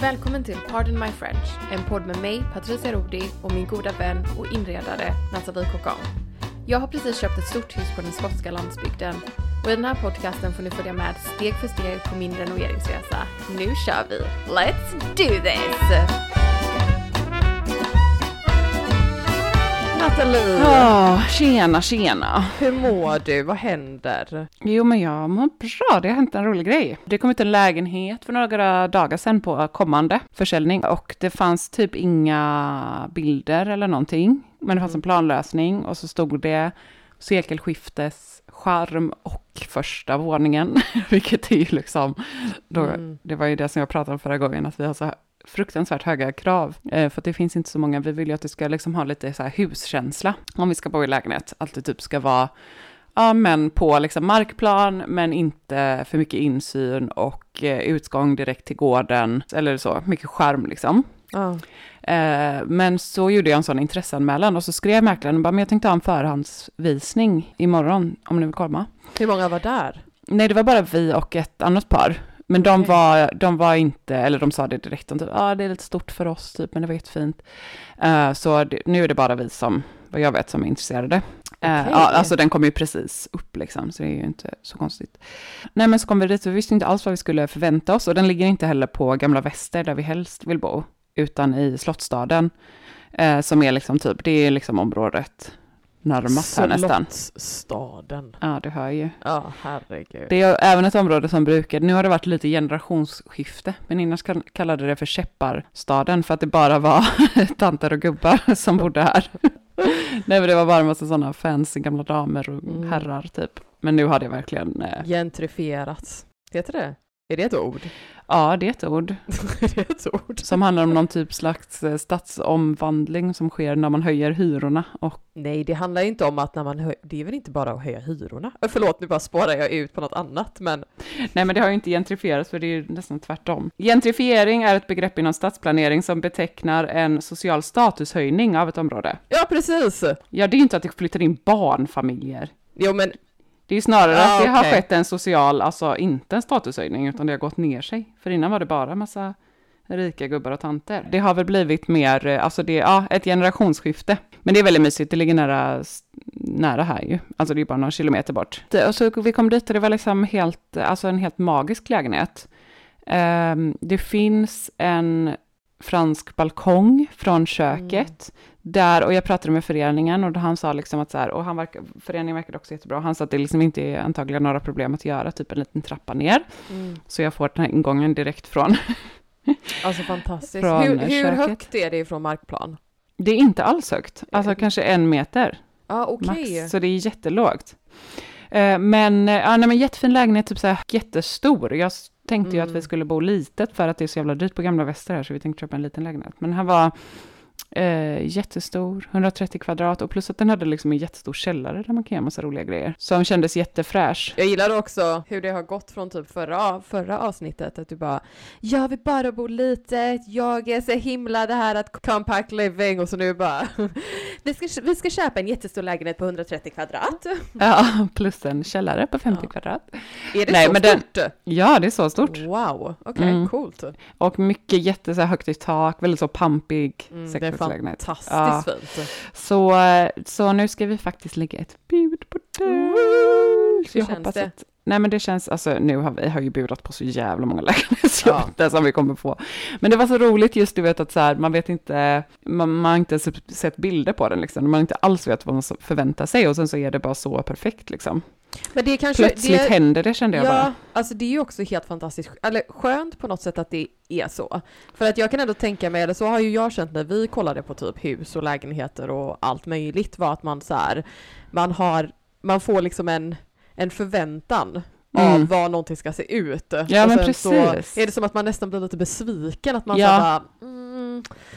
Välkommen till Pardon My French, en podd med mig, Patricia Rodi och min goda vän och inredare Nathalie Cocan. Jag har precis köpt ett stort hus på den skotska landsbygden och i den här podcasten får ni följa med steg för steg på min renoveringsresa. Nu kör vi! Let's do this! Nathalie, Ja, tjena, tjena. hur mår du? Vad händer? Jo, men jag mår bra. Det har hänt en rolig grej. Det kom ut en lägenhet för några dagar sedan på kommande försäljning och det fanns typ inga bilder eller någonting. Men det fanns en planlösning och så stod det sekelskiftes charm och första våningen, vilket är ju liksom, då, Mm. det var ju det som jag pratade om förra gången, att vi har så fruktansvärt höga krav, eh, för det finns inte så många, vi vill ju att det ska liksom ha lite så här huskänsla, om vi ska bo i lägenhet, att det typ ska vara Ja, men på liksom markplan, men inte för mycket insyn och eh, utgång direkt till gården, eller så, mycket skärm liksom. Eh, men så gjorde jag en sån intresseanmälan och så skrev mäklaren och bara, men jag tänkte ha en förhandsvisning imorgon om ni vill komma. Hur många var där? Nej, det var bara vi och ett annat par. Men de, Okej. var, de var inte, eller de sa det direkt, de typ, ja det är lite stort för oss typ, men det var jättefint. Uh, så det, nu är det bara vi som, vad jag vet, som är intresserade. Eh, Okej. ja, alltså den kom ju precis upp liksom, så det är ju inte så konstigt. Nej men så kom vi dit och vi visste inte alls vad vi skulle förvänta oss och den ligger inte heller på Gamla Väster där vi helst vill bo, utan i Slottsstaden. eh, som är liksom typ, det är liksom området närmast här nästan. Slottsstaden. Ja, det hör ju. Ja, herregud. Det är även ett område som brukar, nu har det varit lite generationsskifte, men innan kall- kallade det för Käpparstaden för att det bara var tanter och gubbar som bodde här. Nej men det var bara en massa sådana fancy gamla damer och Mm. herrar typ. Men nu har det verkligen, eh, Gentrifierats. Heter det? Är det ett ord? ja det är ett ord är det ett ord? som handlar om någon typ slags eh, stadsomvandling som sker när man höjer hyrorna och Nej, det handlar inte om att när man höjer, det är väl inte bara att höja hyrorna? Äh, Förlåt, nu bara spårar jag ut på något annat, men Nej, men det har ju inte gentrifierats, för det är ju nästan tvärtom. Gentrifiering är ett begrepp inom stadsplanering som betecknar en social statushöjning av ett område. ja, precis! Ja, det är ju inte att det flyttar in barnfamiljer. Jo, men Det är ju snarare Ja, att det har okej. skett en social, alltså inte en statushöjning, utan det har gått ner sig. För innan var det bara massa rika gubbar och tanter. Det har väl blivit mer, eh, alltså det, ja, ett generationsskifte. Men det är väldigt mysigt, det ligger nära, nära här ju. Alltså det är bara några kilometer bort. Och så vi kom dit och det var liksom helt, alltså en helt magisk lägenhet. Ehm, det finns en fransk balkong från köket. Där, och jag pratade med föreningen och han sa liksom att så här, och han verkar, föreningen verkade också jättebra, han sa att det liksom inte är antagligen några problem att göra, typ en liten trappa ner. Så jag får den här ingången direkt från, alltså fantastiskt. Från Hur, hur högt är det ifrån markplan? det är inte alls högt, alltså kanske en meter Ja, okej. max, så det är jättelågt. Eh, Men, eh, ja, nej, men jättefin lägenhet, typ så här jättestor. Jag tänkte ju att Mm. vi skulle bo litet för att det är så jävla dyrt på Gamla Väster här, så vi tänkte köpa en liten lägenhet. Men här var Eh, jättestor, 130 kvadrat och plus att den hade liksom en jättestor källare där man kan göra massa roliga grejer. Som kändes jättefräsch. Jag gillar också hur det har gått från typ förra, förra avsnittet, att du bara Jag vill bara bo litet, jag är så himla det här att compact living och så nu bara vi ska, vi ska köpa en jättestor lägenhet på 130 kvadrat. Ja, plus en källare på 50 Ja. kvadrat. Är det Nej, så men den- stort? Ja, det är så stort. Wow, okej, Mm. coolt. Och mycket jätte så här, högt i tak, väldigt så pampig Mm, det är fantastiskt Ja. fint. Så, så nu ska vi faktiskt lägga ett bud på det. Hur Så jag känns hoppas det? att Nej men det känns, alltså nu har vi har ju budat på så jävla många lägenhetsjobb som vi kommer få. Men det var så roligt just du vet att så här, man vet inte, man, man har inte sett bilder på den liksom, man inte alls vet vad man förväntar sig och sen så är det bara så perfekt liksom. Men det kanske... Plötsligt det, händer det kände jag Ja, bara. alltså det är ju också helt fantastiskt, eller skönt på något sätt att det är så. För att jag kan ändå tänka mig, eller så har ju jag känt när vi kollade på typ hus och lägenheter och allt möjligt, var att man så här, man har, man får liksom en, en förväntan Mm. av vad någonting ska se ut. Ja, och men precis. så är det som att man nästan blir lite besviken, att man Ja. så bara, mm,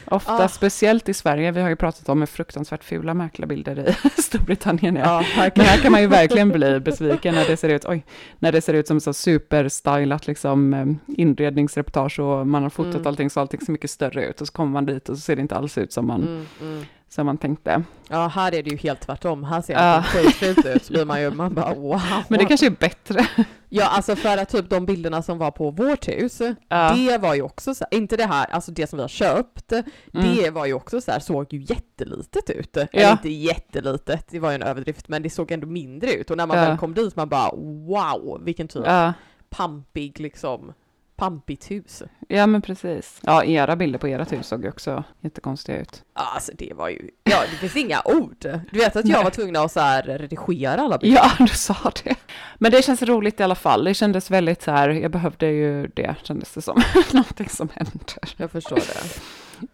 Ofta, Ah. speciellt i Sverige, vi har ju pratat om hur fruktansvärt fula mäklarbilder i Storbritannien är. ja, Men verkligen. här kan man ju verkligen bli besviken när det ser ut, oj, när det ser ut som så superstylat liksom eh, inredningsreportage och man har fotat Mm. allting så allting ser mycket större ut och så kommer man dit och så ser det inte alls ut som man, Mm, mm. som man tänkte. Ja, här är det ju helt tvärtom. Här ser Ja. det skitfult ut, så blir man ju, man bara wow. Men det kanske är bättre. Ja, alltså för att typ de bilderna som var på vårt hus, Ja. det var ju också så inte det här, alltså det som vi har köpt, det var ju också så här, såg ju jättelitet ut. Eller Mm. Ja. inte jättelitet, det var ju en överdrift, men det såg ändå mindre ut. Och när man Ja. väl kom dit, man bara wow, vilken typ pampig liksom, pampigt hus. ja, men precis. Ja, era bilder på ert hus såg ju också jättekonstiga ut. Ja, Alltså det var ju, ja det finns inga ord. Du vet att jag Nej. var tvungen att så här redigera alla bilder. Ja, du sa det. Men det känns roligt i alla fall. Det kändes väldigt så här, jag behövde ju det, kändes det som. Någonting som händer. Jag förstår det.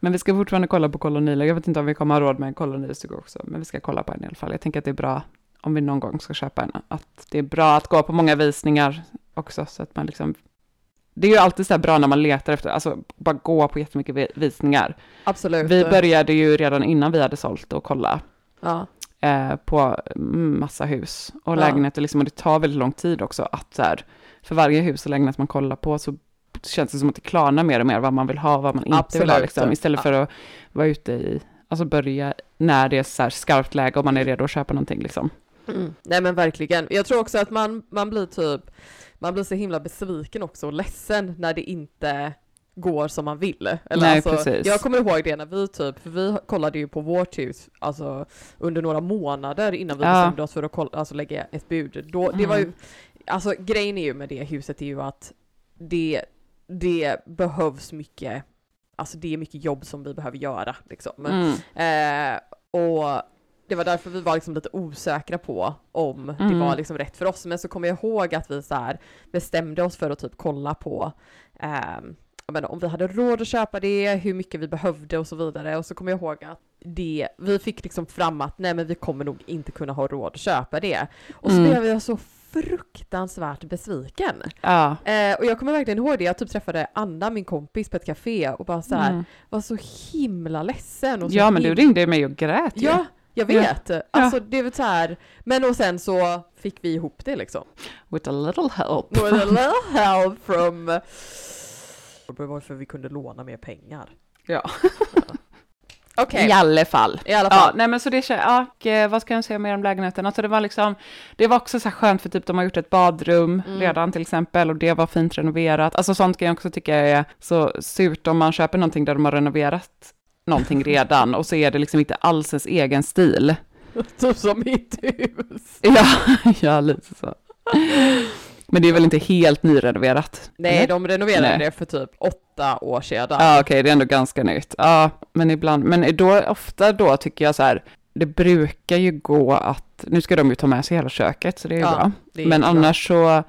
Men vi ska fortfarande kolla på kolonier. Jag vet inte om vi kommer ha råd med en kolonistuga också, men vi ska kolla på en i alla fall. Jag tänker att det är bra, om vi någon gång ska köpa en, att det är bra att gå på många visningar också, så att man liksom... Det är ju alltid så här bra när man letar efter, alltså bara gå på jättemycket vi- visningar. Absolut. Vi började ju redan innan vi hade sålt och kolla Ja. eh, på massa hus och Ja. lägenheter, liksom, och det tar väldigt lång tid också att så här, för varje hus och lägenhet man kollar på så känns det som att det klarnar mer och mer vad man vill ha och vad man inte vill ha, Absolut. liksom, istället för att vara ute i, alltså börja när det är så här skarpt läge och man är redo att köpa någonting liksom. Mm. Nej men verkligen. Jag tror också att man, man blir typ, man blir så himla besviken också och ledsen när det inte går som man vill. Eller Nej, alltså, precis. Jag kommer ihåg det när vi typ, för vi kollade ju på vårt hus alltså, under några månader innan vi Ja. bestämde oss för att kolla, alltså, lägga ett bud. Då, det var ju, Mm. alltså grejen är ju med det huset är ju att det, det behövs mycket, alltså det är mycket jobb som vi behöver göra liksom. Mm. Eh, och det var därför vi var liksom lite osäkra på om det Mm. var liksom rätt för oss. Men så kommer jag ihåg att vi så bestämde oss för att typ kolla på jag menar, om vi hade råd att köpa det, hur mycket vi behövde och så vidare. Och så kommer jag ihåg att det, vi fick liksom fram att nej men vi kommer nog inte kunna ha råd att köpa det. Och så Mm. blev jag så fruktansvärt besviken. Ja. Eh, och jag kommer verkligen ihåg det, jag typ träffade Anna, min kompis, på ett café och bara så här, Mm. var så himla ledsen. Och så ja, men du ringde mig och grät ju. Ja, jag Ja. vet. Alltså det är väl så här, men och sen så fick vi ihop det liksom. With a little help. With a little help from... Det var för vi kunde låna mer pengar. Ja. Okej, I alla fall. i alla Ja, fall. nej men så det känns, ja, eh, vad ska jag säga mer om lägenheten? Alltså det var liksom, det var också så här skönt för typ de har gjort ett badrum Mm. redan till exempel och det var fint renoverat. Alltså sånt kan jag också tycka är så surt om man köper någonting där de har renoverat någonting redan och så är det liksom inte alls ens egen stil. Typ som mitt hus. Ja, ja lite så. Men det är väl inte helt nyrenoverat? Nej, eller? de renoverade Nej. det för typ åtta år sedan. Ja, okej, det är ändå ganska nytt. Ja, men ibland, men då, ofta då tycker jag så här, det brukar ju gå att, nu ska de ju ta med sig hela köket, så det är ju Ja, bra. Men bra. annars så,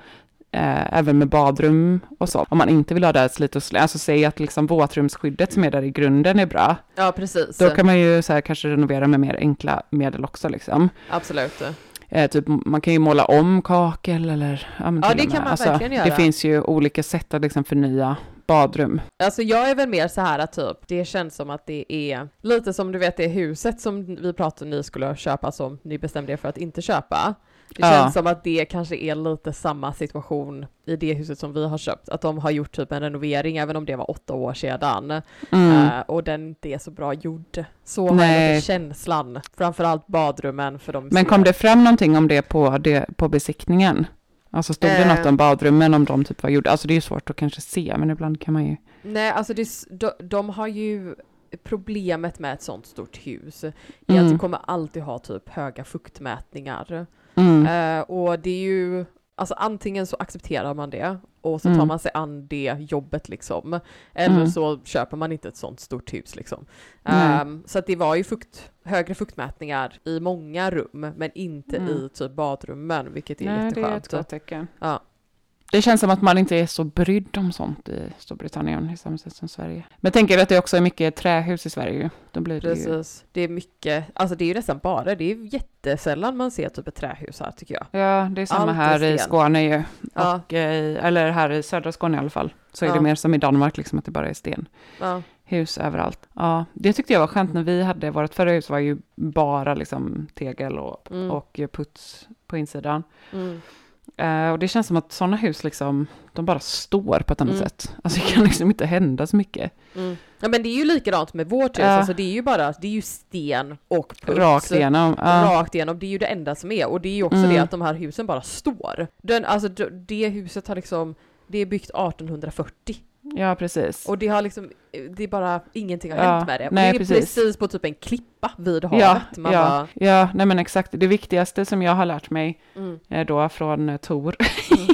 eh, även med badrum och så, om man inte vill ha det här slit och slä, alltså säg att liksom våtrumsskyddet som är där i grunden är bra, Ja, precis. då kan man ju så här kanske renovera med mer enkla medel också liksom. Absolut. Eh, typ, man kan ju måla om kakel eller ja, Ja, det kan man alltså, verkligen göra. Det finns ju olika sätt att liksom förnya badrum. Alltså jag är väl mer så här att typ, det känns som att det är lite som du vet det huset som vi pratade om ni skulle köpa som ni bestämde er för att inte köpa. Det Ja. känns som att det kanske är lite samma situation i det huset som vi har köpt, att de har gjort typ en renovering även om det var åtta år sedan Mm. eh, och den inte är så bra gjord. Så har jag känslan, framförallt badrummen för de Men kom det fram någonting om det på, det, på besiktningen? Alltså stod det Eh. något om badrummen, om de typ var gjorda? Alltså det är ju svårt att kanske se, men ibland kan man ju... Nej, alltså det, de, de har ju problemet med ett sånt stort hus är att Mm. du kommer alltid ha typ höga fuktmätningar. Mm. Eh, och det är ju, alltså antingen så accepterar man det och så tar Mm. man sig an det jobbet liksom. Eller Mm. så köper man inte ett sånt stort hus liksom. Ehm, så att det var ju fukt, högre fuktmätningar i många rum, men inte Mm. i typ badrummen, vilket är Nej, det är ett jätteskönt. gott tecken. Ja. Det känns som att man inte är så brydd om sånt i Storbritannien i samma sätt som Sverige. Men tänker jag att det också är mycket trähus i Sverige ju. Då blir det ju... Precis. Det är mycket, alltså det är ju nästan bara, det är jättesällan man ser typ ett trähus här tycker jag. Ja, det är samma Allt är här i. Skåne ju. Ja. Och, eh, eller här i södra Skåne i alla fall. Så är Ja. det mer som i Danmark, liksom att det bara är sten. Ja. Hus överallt. Ja, det tyckte jag var skönt när vi hade, vårt förra hus var ju bara liksom tegel och, Mm. och puts på insidan. Mm. Eh, och det känns som att sådana hus liksom, de bara står på ett annat Mm. sätt. Alltså det kan liksom inte hända så mycket. Mm. Ja men det är ju likadant med vårt hus, Ja. alltså det är ju bara, det är ju sten och puts. Rakt igenom. Ja. Rakt igenom, det är ju det enda som är. Och det är ju också Mm. det att de här husen bara står. Den, alltså det huset har liksom, det är byggt 1840. Ja, precis. Och det har liksom, det är bara, ingenting har Ja, hänt med det. Och nej, det är precis. precis. på typ en klippa vid havet. Ja, Man ja, bara, ja, nej men exakt. Det viktigaste som jag har lärt mig mm, är då från eh, Tor,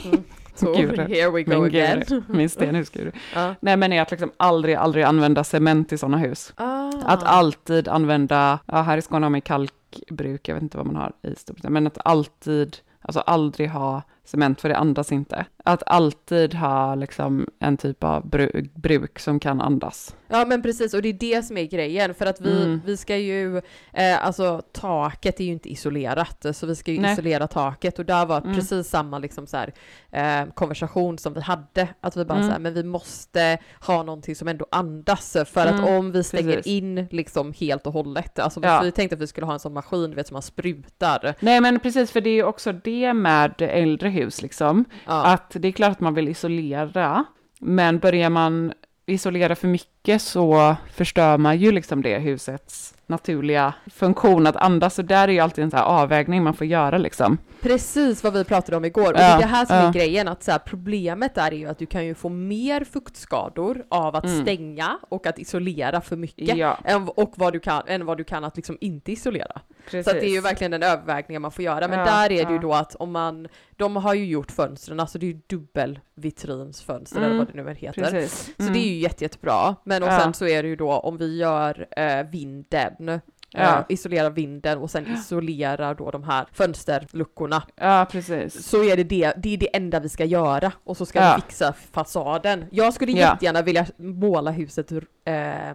mhm. Så, Gud, here we go min again. guru, min stenhusguru. Ja. Nej men är att liksom aldrig, aldrig använda cement i sådana hus. Ah. Att alltid använda, ja här i Skåne har man kalkbruk, jag vet inte vad man har i Storbritannien, men att alltid, alltså aldrig ha cement för det andas inte. Att alltid ha liksom en typ av bru- bruk som kan andas. Ja men precis, och det är det som är grejen, för att vi, Mm. vi ska ju, eh, alltså taket är ju inte isolerat, så vi ska ju Nej. isolera taket och där var Mm. precis samma liksom så här, eh, konversation som vi hade, att vi bara Mm. så här, men vi måste ha någonting som ändå andas, för att Mm, om vi stänger precis. in liksom helt och hållet, alltså Ja. vi tänkte att vi skulle ha en sån maskin, du vet som man sprutar. Nej men precis, för det är ju också det med äldre hus liksom, Ja. att det är klart att man vill isolera, men börjar man isolera för mycket så förstör man ju liksom det husets naturliga funktion att andas, så där är ju alltid en här avvägning man får göra liksom. Precis vad vi pratade om igår. Och det är det här som är grejen, att så här, problemet är ju att du kan ju få mer fuktskador av att Mm. stänga och att isolera för mycket. Ja. Än, och vad du kan, än vad du kan att liksom inte isolera. Så att det är ju verkligen den övervägningen man får göra. Men Ja, där är det ju ja. då att om man, de har ju gjort fönstren, alltså det är ju dubbel vitrinsfönster eller Mm, vad det nu heter. Precis. Så det är ju jätte, jättebra. Men och Ja. sen så är det ju då om vi gör eh, vinden, Ja. eh, isolerar vinden och sen isolerar då de här fönsterluckorna. Ja, precis. Så är det det, det är det enda vi ska göra och så ska Ja. vi fixa fasaden. Jag skulle Ja. jättegärna vilja måla huset eh,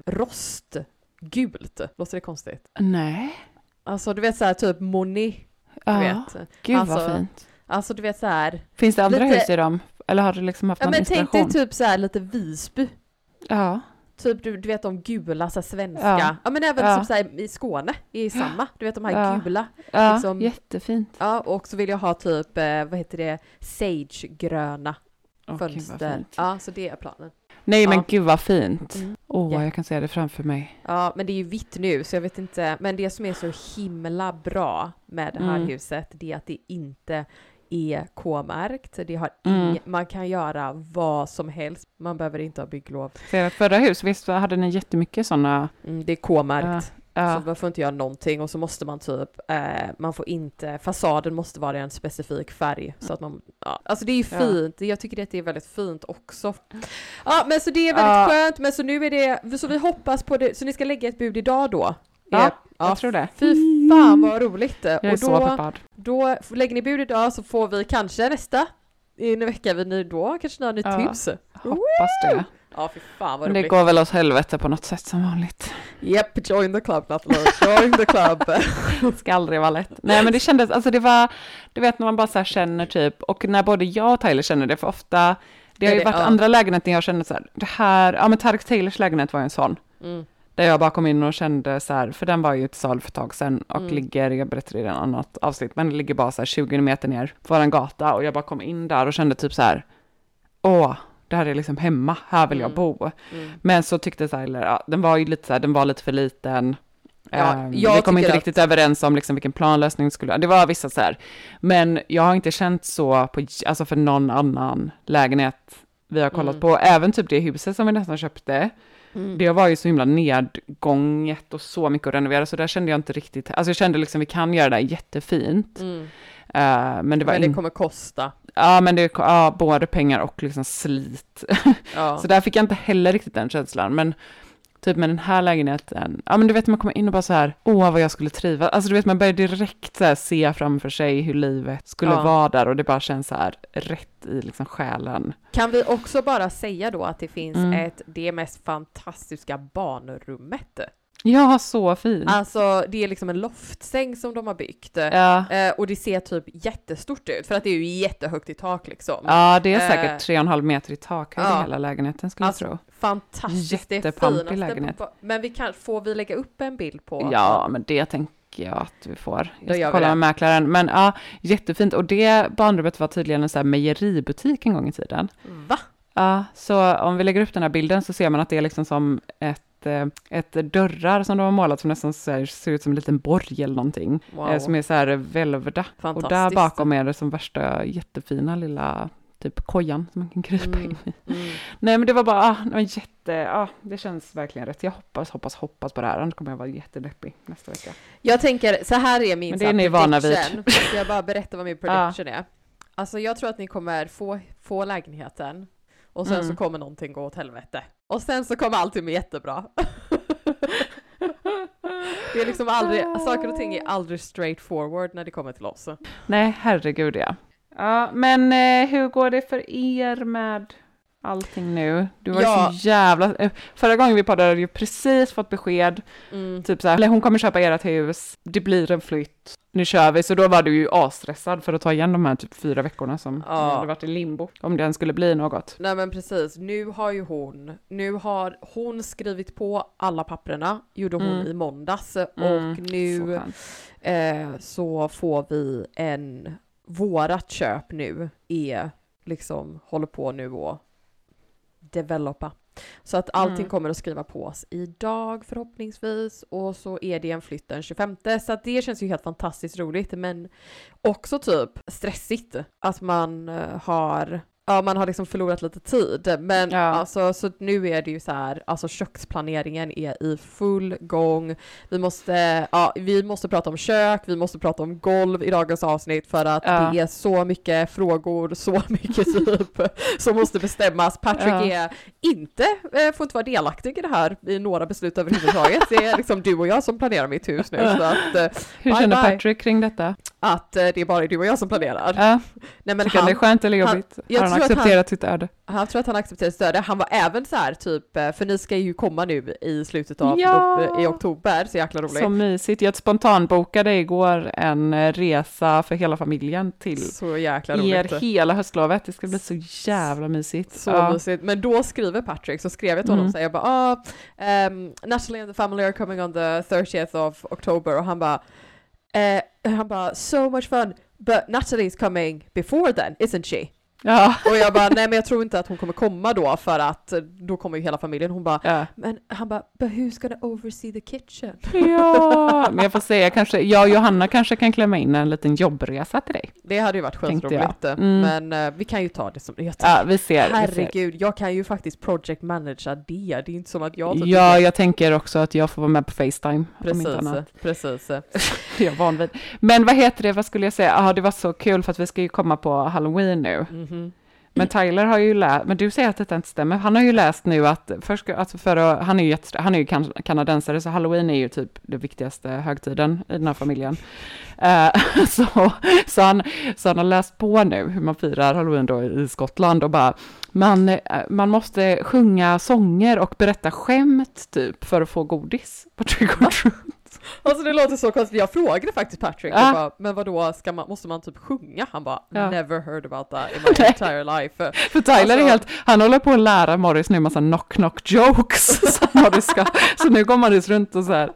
rostgult. Låter det konstigt? Nej. Alltså du vet så här typ du Ja, vet. gud Alltså, vad fint. Alltså du vet så här. Finns det andra lite- hus i dem? Eller har du liksom haft Ja någon men tänk dig typ så här lite Visby. Ja, Typ du, du vet de gula, så svenska. Ja. Ja. men även Ja. som så här, i Skåne, i samma. Du vet de här Ja. gula. ja Liksom- jättefint. Ja, och så vill jag ha typ, eh, vad heter det, sagegröna vad fönster. Ja, så det är planen. Nej men Ja. gud vad fint. Mm. Åh, Ja. jag kan se det framför mig. Ja, men det är ju vitt nu så jag vet inte. Men det som är så himla bra med det här Mm. huset, det är att det inte är K-märkt. Det har Mm. Man kan göra vad som helst. Man behöver inte ha bygglov. Att förra hus, visst hade ni jättemycket sådana? Mm, det är K-märkt. Ja. Så man får inte göra någonting och så måste man typ, eh, man får inte, fasaden måste vara i en specifik färg. Så att man, ja. Alltså det är ju Ja. fint, jag tycker att det är väldigt fint också. Ja men så det är väldigt Ja. skönt, men så nu är det, så vi hoppas på det, så ni ska lägga ett bud idag då? Ja, jag tror det. Fy fan vad roligt! Jag är och så då, peppad. då lägger ni bud idag så får vi kanske nästa en vecka, vi ni då kanske har nytt Ja. hus. Hoppas det. Ja fy fan vad det går väl åt helvete på något sätt som vanligt. Yep, join the club Natalie, join the club. Det ska aldrig vara lätt. Nej men det kändes, alltså det var, du vet när man bara så här känner typ, och när både jag och Tyler känner det, för ofta Det har ju det- varit ja. andra lägenheter jag kände så här, det här, ja men Tarek Taylors lägenhet var ju en sån. Mm. Där jag bara kom in och kände så här, för den var ju till salu för ett tag sedan och Mm. ligger, jag berättade i ett annat avsnitt, men det ligger bara så här 20 meter ner på en gata och jag bara kom in där och kände typ så här, åh, det här är liksom hemma, här vill jag Mm. bo. Mm. Men så tyckte Tyler, ja, den var ju lite så här, den var lite för liten. Ja, Ehm, jag vi kom inte riktigt överens om liksom vilken planlösning skulle, det var vissa så här. Men jag har inte känt så på, alltså för någon annan lägenhet vi har kollat Mm. på, även typ det huset som vi nästan köpte. Mm. Det var ju så himla nedgånget och så mycket att renovera, så där kände jag inte riktigt, alltså jag kände liksom vi kan göra det här jättefint. Mm. Eh, men det var Men det kommer kosta. Ja, men det ja, både pengar och liksom slit. Så där fick jag inte heller riktigt den känslan. Men typ med den här lägenheten, ja men du vet man kommer in och bara så här, åh vad jag skulle trivas. Alltså du vet man börjar direkt så här se framför sig hur livet skulle Ja. vara där och det bara känns så här rätt i liksom själen. Kan vi också bara säga då att det finns Mm. ett, det mest fantastiska barnrummet? Ja, så fint. Alltså det är liksom en loftsäng som de har byggt. Ja. Eh, och det ser typ jättestort ut för att det är ju jättehögt i tak liksom. ja, det är Eh, säkert tre och en halv meter i takhöjd ja. i hela lägenheten skulle Alltså, jag tro. Fantastiskt, det är Jättepampig lägenhet. på- Men vi kan, får vi lägga upp en bild på? Ja, men det tänker jag att vi får. Jag ska kolla med mäklaren. Men ja, jättefint. Och det barnrummet var tydligen en så här mejeributik en gång i tiden. Va? Ja, så om vi lägger upp den här bilden så ser man att det är liksom som ett, eh, ett dörrar som de har målat som nästan här, ser ut som en liten borg eller någonting. Wow. Eh, som är så här välvda. Och där bakom är det som värsta jättefina lilla typ kojan som man kan krypa Mm. in i. Mm. Nej men det var bara, ah, det var jätte, ah, det känns verkligen rätt. Jag hoppas, hoppas, hoppas på det här, annars kommer jag vara jättedeppig nästa vecka. Jag tänker, så här är min Men det är ni vana vid. jag bara berätta vad min prediction är? Alltså jag tror att ni kommer få, få lägenheten och sen Mm. så kommer någonting gå åt helvete. Och sen så kommer allting bli jättebra. det är liksom aldrig, saker och ting är aldrig straight forward när det kommer till oss. Nej, herregud ja. Ja, men eh, hur går det för er med allting nu? Du var Ja. ju så jävla... eh, Förra gången vi poddade hade du precis fått besked, Mm. typ så här, hon kommer köpa ert hus, det blir en flytt, nu kör vi. Så då var du ju asstressad för att ta igen de här typ fyra veckorna som Ja. hade varit i limbo, om det ens skulle bli något. Nej men precis, nu har ju hon, nu har hon skrivit på alla papperna, gjorde hon Mm. i måndags Mm, och Så nu skönt. eh, så får vi en, vårat köp nu är liksom, håller på nu och developa. Så att allting Mm. kommer att skriva på oss idag förhoppningsvis och så är det en flytt den 25 så att det känns ju helt fantastiskt roligt men också typ stressigt att man eh, har Ja, man har liksom förlorat lite tid, men Ja. alltså så nu är det ju så här, alltså köksplaneringen är i full gång. Vi måste, ja, vi måste prata om kök, vi måste prata om golv i dagens avsnitt för att Ja. det är så mycket frågor, så mycket typ som måste bestämmas. Patrick är inte, eh, får inte vara delaktig i det här i några beslut överhuvudtaget. Det är liksom du och jag som planerar mitt hus nu så att, eh, Hur bye känner bye. Patrick kring detta? att eh, det är bara du och jag som planerar. Ja, Nej, men tycker han det är skönt eller jobbigt? jag han tror att han- accepterat sitt öde? Han tror att han accepterar stöd. Han var även så här typ, eh, för ni ska ju komma nu i slutet av Ja. i oktober, så jäkla roligt. Så mysigt. Jag spontanbokade igår en eh, resa för hela familjen till Så jäkla er roligt. hela höstlovet. Det ska bli så jävla mysigt. Så Ja. mysigt. Men då skriver Patrick, så skrev jag till honom Mm. så jag bara ah, um, Natalie and the family are coming on the 30th of October och han bara eh, han bara so much fun but Natalie's coming before then isn't she? Ja. Och jag bara nej men jag tror inte att hon kommer komma då för att eh, då kommer ju hela familjen. Hon bara Ja. men han bara but who's gonna oversee the kitchen? ja, men jag får säga kanske, jag och Johanna kanske kan klämma in en liten jobbresa till dig. Det hade ju varit Tänkte skitroligt. Mm. Men eh, vi kan ju ta det som jag Ja, vi ser. Vi ser. Herregud, jag kan ju faktiskt project managera det. Det är inte som att jag Ja, jag tänker också att jag får vara med på Facetime. Precis, annat. precis. Det är jag van vid. Men vad heter det, vad skulle jag säga? Ja, det var så kul för att vi ska ju komma på Halloween nu. Mm-hmm. Men Tyler har ju läst, men du säger att detta inte stämmer. Han har ju läst nu att, först, alltså för att, han är ju, jätte, han är ju kan, kanadensare, så halloween är ju typ den viktigaste högtiden i den här familjen. Uh, så, så, han, så han har läst på nu hur man firar halloween då i Skottland och bara, man, eh, man måste sjunga sånger och berätta skämt typ för att få godis på trick or treat. Alltså det låter så konstigt, jag frågade faktiskt Patrick, jag bara, men vadå, ska man, måste man typ sjunga? Han bara, Ja. never heard about that in my entire life. För Tyler Alltså- är helt, han håller på att lära Morris nu massa knock knock jokes som Morris ska, så nu går Morris runt och så här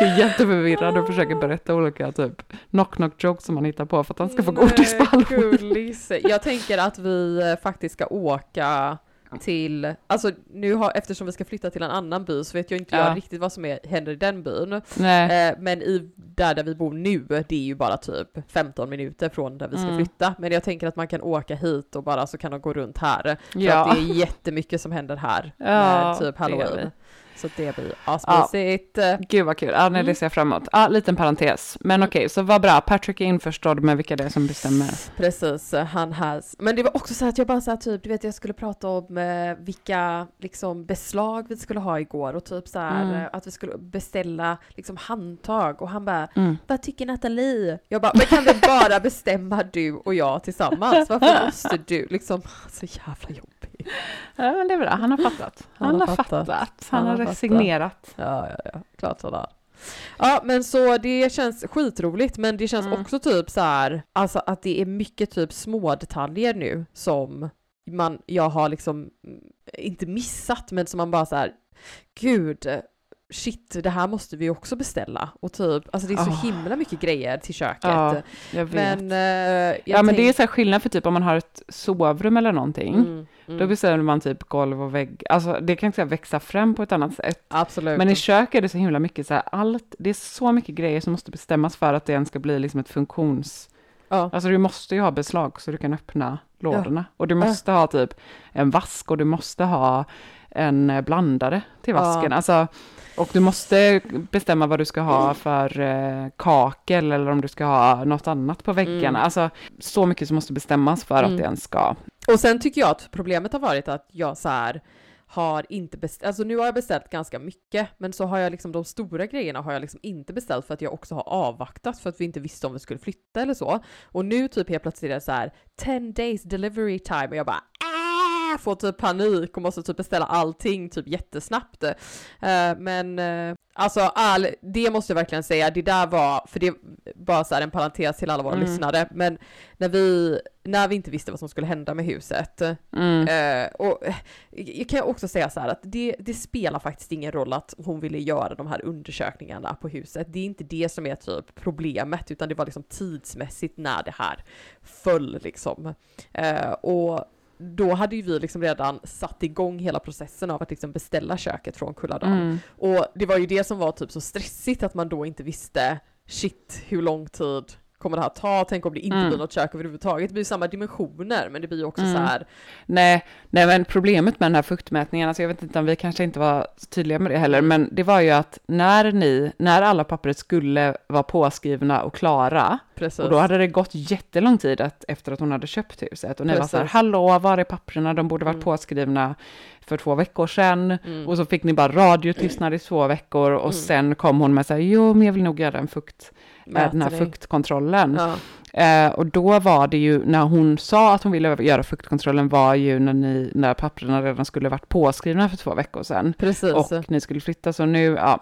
är jätteförvirrad och försöker berätta olika typ knock knock jokes som han hittar på för att han ska få godis på halloween. Jag tänker att vi eh, faktiskt ska åka till, alltså nu har, eftersom vi ska flytta till en annan by så vet jag inte Ja. jag riktigt vad som är, händer i den byn. Nej, Eh, men i, där, där vi bor nu, det är ju bara typ 15 minuter från där vi ska Mm. flytta. Men jag tänker att man kan åka hit och bara så kan de gå runt här. För Ja. att det är jättemycket som händer här Ja, med typ halloween. Så det blir asmysigt. gud vad kul. Ja, nej, det ser jag fram emot. Ja, liten parentes. Men okej, så vad bra. Patrick är införstådd med vilka det är som bestämmer. Precis, han has. Men det var också så att jag bara så här typ, du vet jag skulle prata om eh, vilka liksom beslag vi skulle ha igår och typ så här Mm. att vi skulle beställa liksom handtag och han bara, Mm. vad tycker Nathalie? Jag bara, men kan vi bara bestämma du och jag tillsammans? Varför måste du liksom, så jävla jobbig. Ja, men det är bra. Han har fattat. Han, har fattat. Han, har fattat. resignerat. Ja, ja, ja, klart sådär. Ja, men så det känns skitroligt, men det känns Mm. också typ så här, alltså att det är mycket typ små detaljer nu som man, jag har liksom mm, inte missat, men som man bara så här, gud, shit, det här måste vi också beställa. Och typ, alltså det är så Ah. himla mycket grejer till köket. Ja, jag vet. men, eh, jag ja, men det är så här skillnad för typ om man har ett sovrum eller någonting. Mm, mm, Då bestämmer man typ golv och vägg. Alltså det kan här växa fram på ett annat sätt. absolut. Men i kök är det så himla mycket så här, allt, det är så mycket grejer som måste bestämmas för att det ens ska bli liksom ett funktions... ja. Alltså du måste ju ha beslag så du kan öppna lådorna. Och du måste ha typ en vask och du måste ha en blandare till Ja. vasken. Alltså, och du måste bestämma vad du ska ha för eh, kakel eller om du ska ha något annat på väggarna. Mm. Alltså så mycket som måste bestämmas för Mm. att det ens ska. Och sen tycker jag att problemet har varit att jag så här har inte beställt, alltså nu har jag beställt ganska mycket, men så har jag liksom de stora grejerna har jag liksom inte beställt för att jag också har avvaktat för att vi inte visste om vi skulle flytta eller så. Och nu typ helt plötsligt är det så här 10 days delivery time och jag bara äh, får typ panik och måste typ beställa allting typ jättesnabbt. Eh, men eh, alltså all, det måste jag verkligen säga, det där var, för det var så här en parentes till alla våra Mm. lyssnare, men när vi, när vi inte visste vad som skulle hända med huset, Mm. Eh, och jag kan också säga så här att det, det spelar faktiskt ingen roll att hon ville göra de här undersökningarna på huset. Det är inte det som är typ problemet, utan det var liksom tidsmässigt när det här föll liksom. Och då hade ju vi liksom redan satt igång hela processen av att liksom beställa köket från Kulladal. Mm. Och det var ju det som var typ så stressigt att man då inte visste shit hur lång tid kommer det här ta? Tänk om det inte Mm. blir något kök överhuvudtaget. Det blir samma dimensioner men det blir också Mm. så här Nej, nej, men problemet med den här fuktmätningen, alltså jag vet inte om vi kanske inte var tydliga med det heller, men det var ju att när ni, när alla papper skulle vara påskrivna och klara, precis. och då hade det gått jättelång tid att, efter att hon hade köpt huset, och ni var så här, Precis. hallå, var är papperna? De borde varit Mm. påskrivna för två veckor sedan, Mm. och så fick ni bara radiotystnad i två veckor, och Mm. sen kom hon med så här, jo, men jag vill nog göra en fukt, äh, den här fuktkontrollen. Ja. Eh, och då var det ju, när hon sa att hon ville göra fuktkontrollen var ju när, ni, när papperna redan skulle varit påskrivna för två veckor sedan. Precis. Och ni skulle flytta, så nu, ja.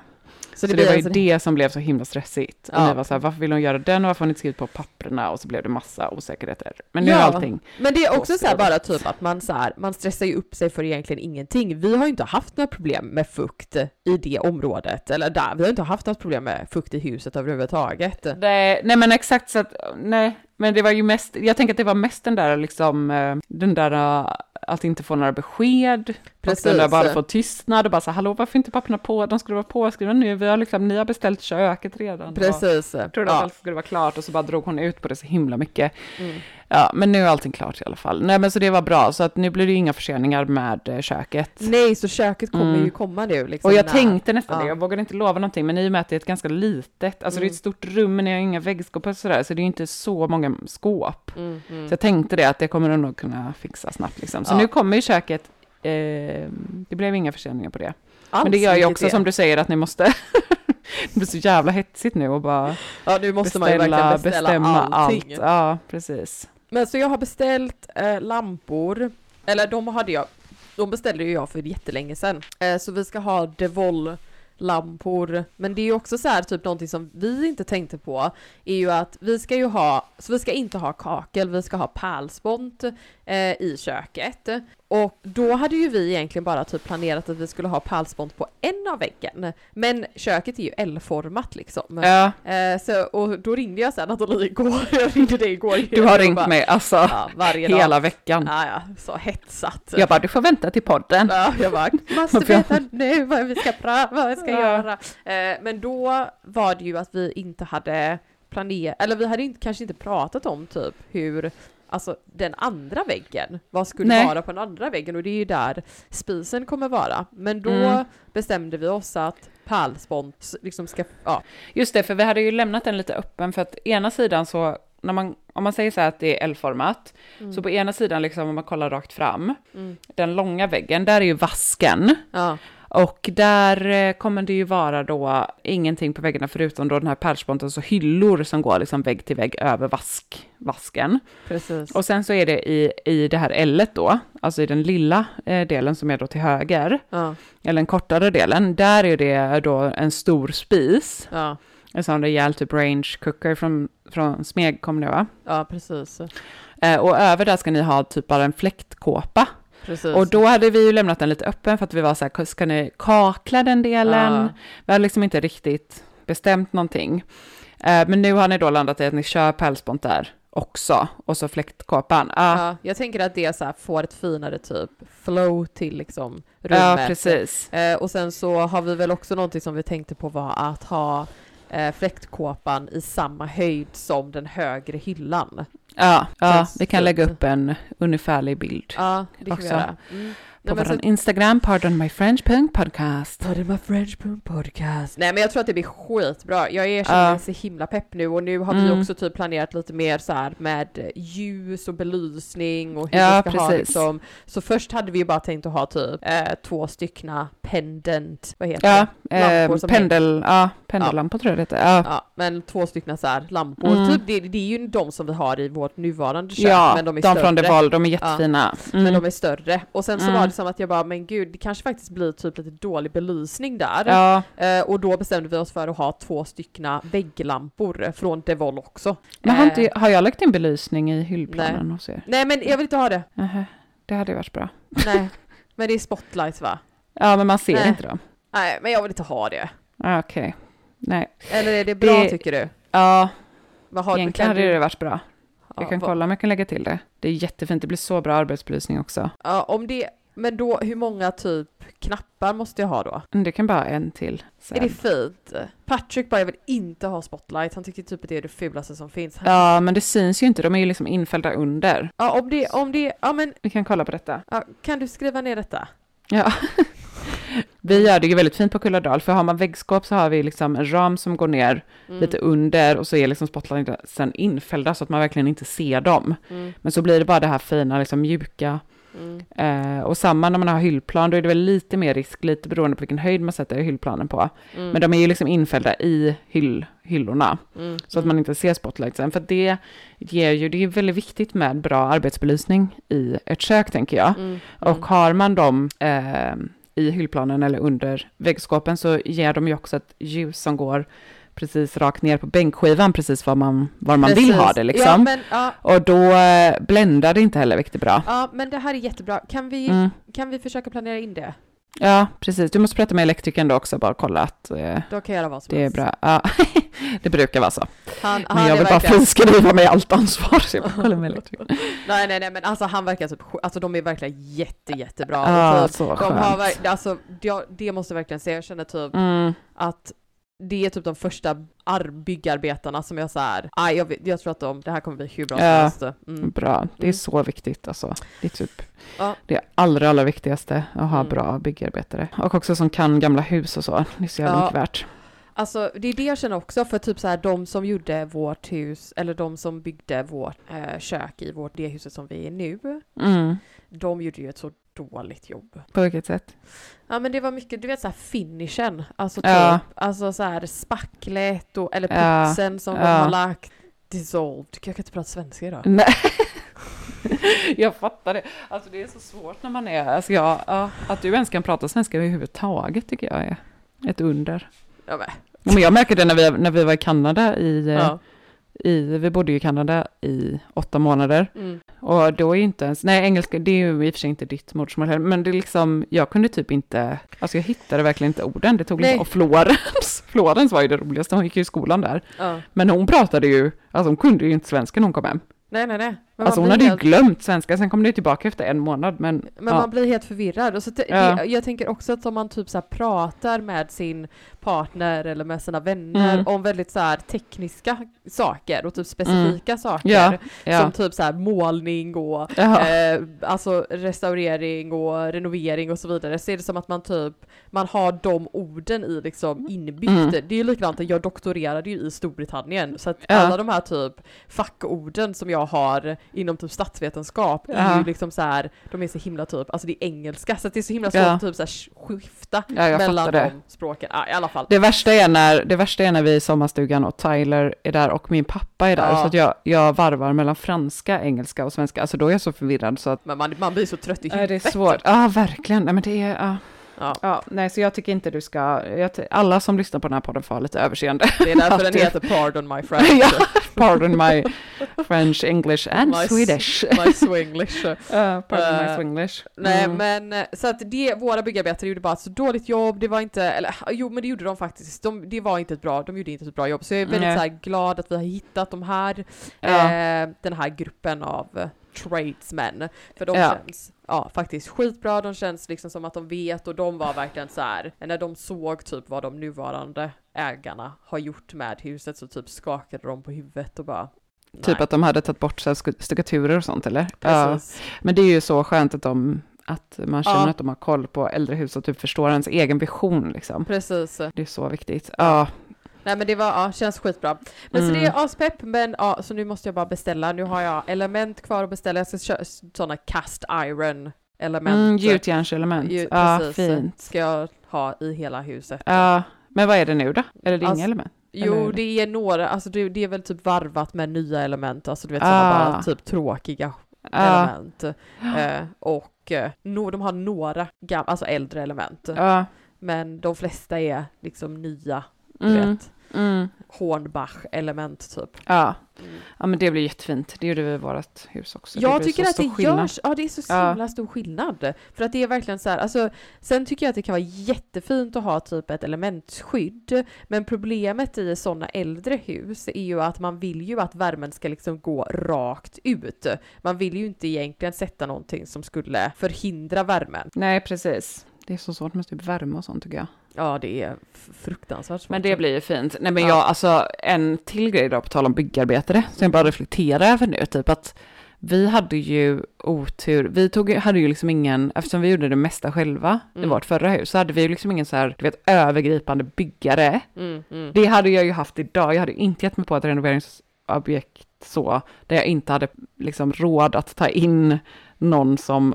Så så det, var ju alltså- det som blev så himla stressigt. Och Ja. ni var så här, varför vill hon göra den och varför har ni inte skrivit på papperna? Och så blev det massa osäkerheter. Men nu Ja. är allting. Men det är också så här bara typ att man så här, man stressar ju upp sig för egentligen ingenting. Vi har ju inte haft några problem med fukt i det området, eller där. Vi har inte haft något problem med fukt i huset överhuvudtaget. Nej, nej men exakt så att, nej, men det var ju mest, jag tänker att det var mest den där liksom, eh, den där eh, att inte få några besked. Precis. Och bara få tystnad och bara så hallå varför inte papperna på, de skulle vara påskrivna nu, vi har liksom, ni har beställt köket redan. Och Precis. Jag trodde Ja. att allt skulle vara klart och så bara drog hon ut på det så himla mycket. Mm. Ja, men nu är allting klart i alla fall. Nej men så det var bra, så att nu blir det ju inga förseningar med eh, köket. Nej, så köket kommer Mm. ju komma nu. Liksom, Och jag när- tänkte nästan ja. det, jag vågade inte lova någonting, men i och med att det är ett ganska litet, alltså det är Mm. ett stort rum, men ni har inga väggskåp och sådär, så det är inte så många skåp. Mm, mm. Så jag tänkte det, att det kommer de nog kunna fixa snabbt liksom. Så Ja. nu kommer ju köket, eh, det blev inga förseningar på det. Alls, men det gör ju också är- som du säger att ni måste, det blir så jävla hetsigt nu och bara Ja, nu måste man ju verkligen beställa, beställa bestämma allting. allt. Ja, precis. Men så jag har beställt eh, lampor, eller de hade jag, de beställde ju jag för jättelänge sedan. Eh, så vi ska ha Devol lampor. Men det är ju också så här typ någonting som vi inte tänkte på är ju att vi ska ju ha, så vi ska inte ha kakel, vi ska ha pärlspont eh, i köket. Och då hade ju vi egentligen bara typ planerat att vi skulle ha pärlspont på en av väggen. Men köket är ju L-format liksom. Ja, Eh, så, och då ringde jag sen Nathalie igår, jag ringde dig igår. du har ringt bara, mig alltså Ja, varje dag. hela veckan. Ja, ja, så hetsat. Jag bara, du får vänta till podden. Ja, jag bara, måste veta nu vad vi ska prata, vad vi ska Ja. göra. Eh, men då var det ju att vi inte hade planerat, eller vi hade inte, kanske inte pratat om typ hur Alltså den andra väggen, vad skulle Nej. vara på den andra väggen och det är ju där spisen kommer vara. Men då Mm. bestämde vi oss att pärlspont liksom ska, ja, Just det, för vi hade ju lämnat den lite öppen för att ena sidan så, när man, om man säger så här att det är L-format, så på ena sidan liksom om man kollar rakt fram, Mm. den långa väggen, där är ju vasken. ja, Och där eh, kommer det ju vara då ingenting på väggarna förutom då den här pärlsponten, så hyllor som går liksom vägg till vägg över vask, vasken. precis. Och sen så är det i, i det här L då, alltså i den lilla eh, delen som är då till höger, Ja, eller den kortare delen, där är det då en stor spis, ja, en sån rejäl typ range cooker från, från Smeg, kommer det va? ja precis. Eh, och över där ska ni ha typ bara en fläktkåpa. Precis. Och då hade vi ju lämnat den lite öppen för att vi var så här, ska ni kakla den delen? Ja. Vi hade liksom inte riktigt bestämt någonting. Eh, men nu har ni då landat i att ni kör pälsbont där också, och så fläktkåpan. Ah, Ja, jag tänker att det så här får ett finare typ flow till liksom ja, rummet. precis. Eh, och sen så har vi väl också någonting som vi tänkte på var att ha eh, fläktkåpan i samma höjd som den högre hyllan. Ja, ja vi kan lägga upp en ungefärlig bild. Ja, det kan Också. vi göra. Mm. På Nej, men vår så- Instagram. Pardon my French Boom podcast. Nej men jag tror att det blir skitbra. Jag erkänner Ja. mig så himla pepp nu och nu har vi Mm. också typ planerat lite mer så här med ljus och belysning och hur Ja, vi ska ha precis. liksom. Så först hade vi ju bara tänkt att ha typ eh, två styckna pendant, vad heter Ja, det? Lampor eh, som pendel, ja, pendellampor tror jag det heter. Ja, Ja, men två stycken så här lampor. Mm. Typ, det, det är ju de som vi har i vårt nuvarande kök, ja men de är de större. från Deval, de är jättefina. Men Mm. de är större. Och sen så Mm. var det som att jag bara, men gud, det kanske faktiskt blir typ lite dålig belysning där. Ja, Eh, och då bestämde vi oss för att ha två styckna vägglampor från Devol också. men har, Eh, inte, har jag lagt in belysning i hyllplanen hos er? Nej men jag vill inte ha det. Nähä, det hade varit bra. Nej. Men det är spotlights va? Ja, men man ser Nej. inte dem. Nej men jag vill inte ha det. Ah, Okej, nej. Eller är det bra Det- tycker du? Ja, Vad har, egentligen hade det varit bra. Jag Ja, kan kolla om jag kan lägga till det. Det är jättefint, det blir så bra arbetsbelysning också. Ja, om det, men då hur många typ knappar måste jag ha då? Mm, Det kan bara en till. Sen. Är det fint? Patrick bara, jag vill inte ha spotlight. Han tycker typ att det är det fulaste som finns. Ja, men det syns ju inte, de är ju liksom infällda under. ja, om det, om det, ja men, Vi kan kolla på detta. ja, kan du skriva ner detta? Ja. Vi gör det ju väldigt fint på Kulladal, för har man väggskåp så har vi liksom en ram som går ner Mm. lite under och så är liksom spotlighten infällda så att man verkligen inte ser dem. Mm. Men så blir det bara det här fina, liksom mjuka. Mm. Eh, och samma när man har hyllplan, då är det väl lite mer risk, lite beroende på vilken höjd man sätter hyllplanen på. Mm. Men de är ju liksom infällda i hyll, hyllorna, Mm. så att man inte ser spotlightsen. För det ger ju, det är väldigt viktigt med bra arbetsbelysning i ett kök, tänker jag. Mm. Och har man dem eh, i hyllplanen eller under väggskåpen så ger de ju också ett ljus som går precis rakt ner på bänkskivan, precis var man, var man vill ha det liksom. Ja men, ja, Och då eh, bländar det inte heller riktigt bra. ja, men det här är jättebra. Kan vi, Mm. kan vi försöka planera in det? Ja, precis. Du måste prata med elektrikern då också, bara kolla att eh, Då kan jag göra vad som det är helst. bra. Ja, det brukar vara så. Han, Men han jag är vill bara verkligen- friskriva mig allt ansvar, så jag bara med elektrikern. Nej nej nej men alltså han verkar typ, alltså de är verkligen jätte jättebra. Ja, Och typ, så de har, skönt. verk- alltså, det, det måste jag verkligen säga, jag känner typ Mm, att det är typ de första ar- byggarbetarna som jag så här, ah, jag, vet- jag tror att de, det här kommer bli hur bra som Ja. helst. Mm. bra, det är Mm. så viktigt alltså. Det är typ Ja. det allra, allra viktigaste, att ha Mm. bra byggarbetare. Och också som kan gamla hus och så, det är så jävla Ja. mycket värt. Alltså det är det jag känner också för typ så här de som gjorde vårt hus eller de som byggde vårt eh, kök i vårt det huset som vi är nu. Mm. De gjorde ju ett så dåligt jobb. På vilket sätt? Ja men det var mycket, du vet så här finishen, alltså typ, Ja. alltså så här spacklet och eller Ja. putsen som de Ja. har lagt dissolved. Jag kan inte prata svenska idag. Nej. jag fattar det. Alltså det är så svårt när man är, alltså jag, ja, att du ens kan prata svenska överhuvudtaget tycker jag är. ett under. Ja, men. Ja, Men jag märker det när vi, när vi var i Kanada i, eh, Ja. I, vi bodde ju i Kanada i åtta månader. Mm. Och då är ju inte ens, nej engelska det är ju i och för sig inte ditt modersmål heller, men det är liksom, jag kunde typ inte, alltså jag hittade verkligen inte orden, det tog Nej. liksom, och Florens, Florens var ju det roligaste, hon gick ju i skolan där. Ja. Men hon pratade ju, alltså hon kunde ju inte svenska när hon kom hem. Nej, nej, nej. Men alltså hon hade ju helt- glömt svenska, sen kom det ju tillbaka efter en månad, men, Men ja. man blir helt förvirrad. Och så Ja. jag tänker också att om man typ så pratar med sin partner eller med sina vänner Mm. om väldigt så här tekniska saker och typ specifika saker. Ja. Som typ så här målning och eh, alltså restaurering och renovering och så vidare. Så är det som att man typ, man har de orden i liksom inbyggt. Mm. Det är ju likadant, jag doktorerade ju i Storbritannien. Så att alla de här typ fackorden som jag har inom typ statsvetenskap är Ja. ju liksom så här, de är så himla typ, alltså det är engelska. Så det är så himla svårt Ja. att typ så här skifta Ja, mellan de språken. Ja, i alla fall. Det värsta, är när, det värsta är när vi är i sommarstugan och Tyler är där och min pappa är där, Ja. så att jag, jag varvar mellan franska, engelska och svenska, alltså då är jag så förvirrad så att Men man, man blir så trött i huvudet. det är svårt. Ja, verkligen. Nej, men det är... Ja. Ja. Ja, nej, så jag tycker inte du ska... Alla som lyssnar på den här podden får ha lite överseende. Det är därför den heter Pardon my French. ja, pardon my French, English and My Swedish. My Swinglish. Uh, pardon my Eh, Swinglish. Nej Mm. men eh, så att det, våra byggarbetare gjorde bara ett så dåligt jobb, det var inte, eller jo men det gjorde de faktiskt, de, det var inte ett bra, de gjorde inte ett bra jobb. Så jag är väldigt Nej. så glad att vi har hittat de här, Ja. eh, den här gruppen av eh, tradesmen. För de Ja. känns ja, faktiskt skitbra, de känns liksom som att de vet och de var verkligen så här, när de såg typ vad de nuvarande ägarna har gjort med huset så typ skakade de på huvudet och bara Typ nej. att de hade tagit bort så stuckaturer och sånt, eller? Ja. Precis. Men det är ju så skönt att, de, att man känner Ja. att de har koll på äldre hus och typ förstår ens egen vision, liksom. Precis. Det är så viktigt. Ja, Nej men det var, ja, känns skitbra. Men så Mm. det är aspepp, men ja, så nu måste jag bara beställa. Nu har jag element kvar att beställa. Jag ska köra sådana cast iron element. mm, gjutjärnselement. Ju- Ja, precis. fint. Ska jag ha i hela huset. Ja, men vad är det nu då? Eller det är Alltså, inga element? Jo, eller- det är några, alltså det, det är väl typ varvat med nya element, alltså du vet Ah. sådana bara typ tråkiga Ja, element. Eh, och eh, no, de har några gam- alltså äldre element. ja. Men de flesta är liksom nya, du Mm, vet. Mm. Hornbach-element typ. Ja. ja, men det blir jättefint. Det gjorde vi i vårt hus också. Jag tycker att det skillnad. görs, ja det är så Ja. himla stor skillnad. För att det är verkligen så här, alltså, sen tycker jag att det kan vara jättefint att ha typ ett elementskydd, men problemet i sådana äldre hus är ju att man vill ju att värmen ska liksom gå rakt ut. Man vill ju inte egentligen sätta någonting som skulle förhindra värmen. Nej, precis. Det är så svårt med typ värme och sånt tycker jag. Ja, det är fruktansvärt svårt. Men det blir ju fint. Nej men Ja. jag, alltså en till grej då på tal om byggarbetare, som jag bara reflekterar över nu, typ att vi hade ju otur, vi tog, hade ju liksom ingen, eftersom vi gjorde det mesta själva i Mm. vårt förra hus, så hade vi ju liksom ingen så här, du vet, övergripande byggare. Mm, mm. Det hade jag ju haft idag, jag hade inte gett mig på ett renoveringsobjekt så, där jag inte hade liksom råd att ta in någon som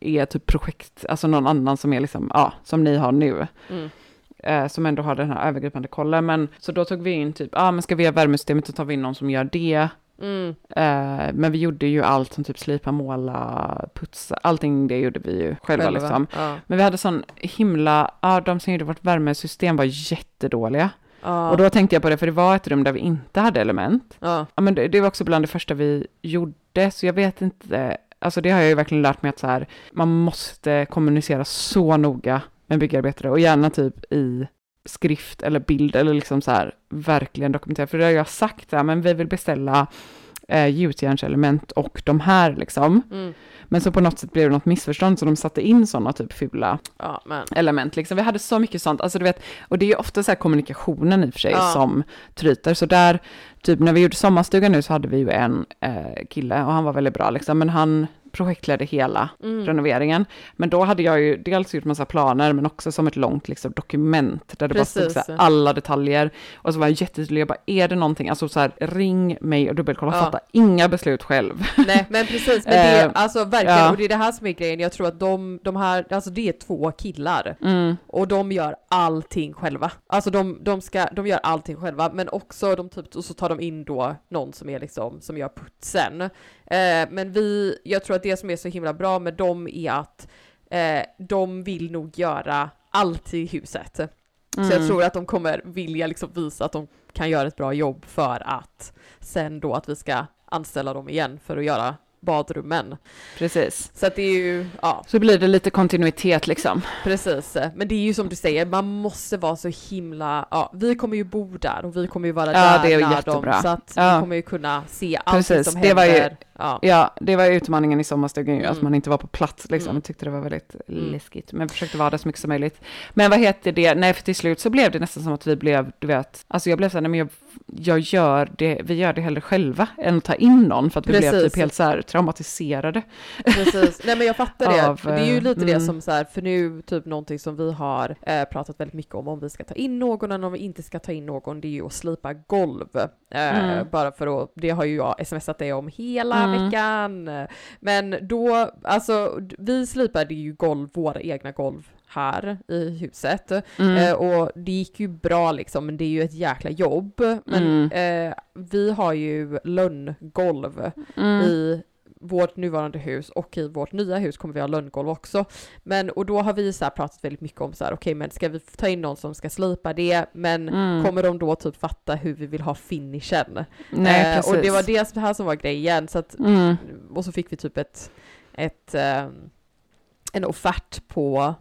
är typ projekt, alltså någon annan som är liksom, ja, som ni har nu Mm. eh, som ändå har den här övergripande kollen. Men så då tog vi in typ, ja ah, men ska vi göra värmesystemet så tar vi in någon som gör det. Mm. Eh, men vi gjorde ju allt som typ slipa, måla, putsa, allting det gjorde vi ju själva, liksom. Ja. Men vi hade sån himla, ja de som gjorde vårt värmesystem var jättedåliga. Ja. Och då tänkte jag på det, för det var ett rum där vi inte hade element. ja. Ja men det, det var också bland det första vi gjorde, så jag vet inte, alltså det har jag ju verkligen lärt mig att så här, man måste kommunicera så noga med byggarbetare och gärna typ i skrift eller bild eller liksom så här verkligen dokumentera, för det har jag sagt, ja, men vi vill beställa eh, gjutjärnselement och de här liksom. Mm. Men så på något sätt blev det något missförstånd så de satte in sådana typ fula ja, men. element liksom. Vi hade så mycket sånt, alltså du vet, och det är ju ofta så här kommunikationen i och för sig Ja. som tryter. Så där, typ när vi gjorde sommarstugan nu så hade vi ju en eh, kille och han var väldigt bra liksom, men han projektledde hela Mm. renoveringen. Men då hade jag ju dels gjort massa planer, men också som ett långt liksom, dokument där det bara stod Precis. så här, alla detaljer. Och så var jag jättetydlig, jag bara, är det någonting, alltså så här, ring mig och dubbelkolla, Ja. fatta inga beslut själv. Nej men precis, men det, Eh, alltså verkligen, ja. och det är det här som är grejen, jag tror att de, de här, alltså det är två killar Mm. och de gör allting själva. Alltså de, de ska, de gör allting själva, men också de typ, och så tar de in då någon som är liksom, som gör putsen. Eh, men vi, jag tror att det som är så himla bra med dem är att eh, de vill nog göra allt i huset. Så jag tror att de kommer vilja liksom visa att de kan göra ett bra jobb för att sen då att vi ska anställa dem igen för att göra badrummen. Precis. Så att det är ju, ja, Så blir det lite kontinuitet liksom. precis. Men det är ju som du säger, man måste vara så himla, ja, vi kommer ju bo där och vi kommer ju vara Ja, där det är när jättebra. dem, så att Ja. vi kommer ju kunna se allt Precis, som det var ju- händer. Ja. Ja, det var utmaningen i sommarstugan ju, att Mm. man inte var på plats liksom. Mm. Jag tyckte det var väldigt Mm. läskigt, men försökte vara där så mycket som möjligt. Men vad heter det, nej för till slut så blev det nästan som att vi blev, du vet, alltså jag blev så här, nej men jag, jag gör det, vi gör det hellre själva än att ta in någon för att vi blev Precis. typ helt så här traumatiserade. Precis, nej men jag fattar det. Av, det är ju lite det mm. som så här, för nu typ någonting som vi har eh, pratat väldigt mycket om, om vi ska ta in någon eller om vi inte ska ta in någon, det är ju att slipa golv. Eh, Mm. Bara för att, det har ju jag smsat det om hela Mm. veckan. Men då, alltså vi slipade ju golv, våra egna golv här i huset. Mm. Eh, och det gick ju bra liksom, men det är ju ett jäkla jobb. Men eh, vi har ju lönngolv Mm. i vårt nuvarande hus och i vårt nya hus kommer vi ha lönngolv också. Men och då har vi så pratat väldigt mycket om så här, okej men ska vi ta in någon som ska slipa det, men Mm. kommer de då typ fatta hur vi vill ha finishen? Nej, Eh, och det var det här som var grejen, så att, Mm. och så fick vi typ ett, ett eh, en offert på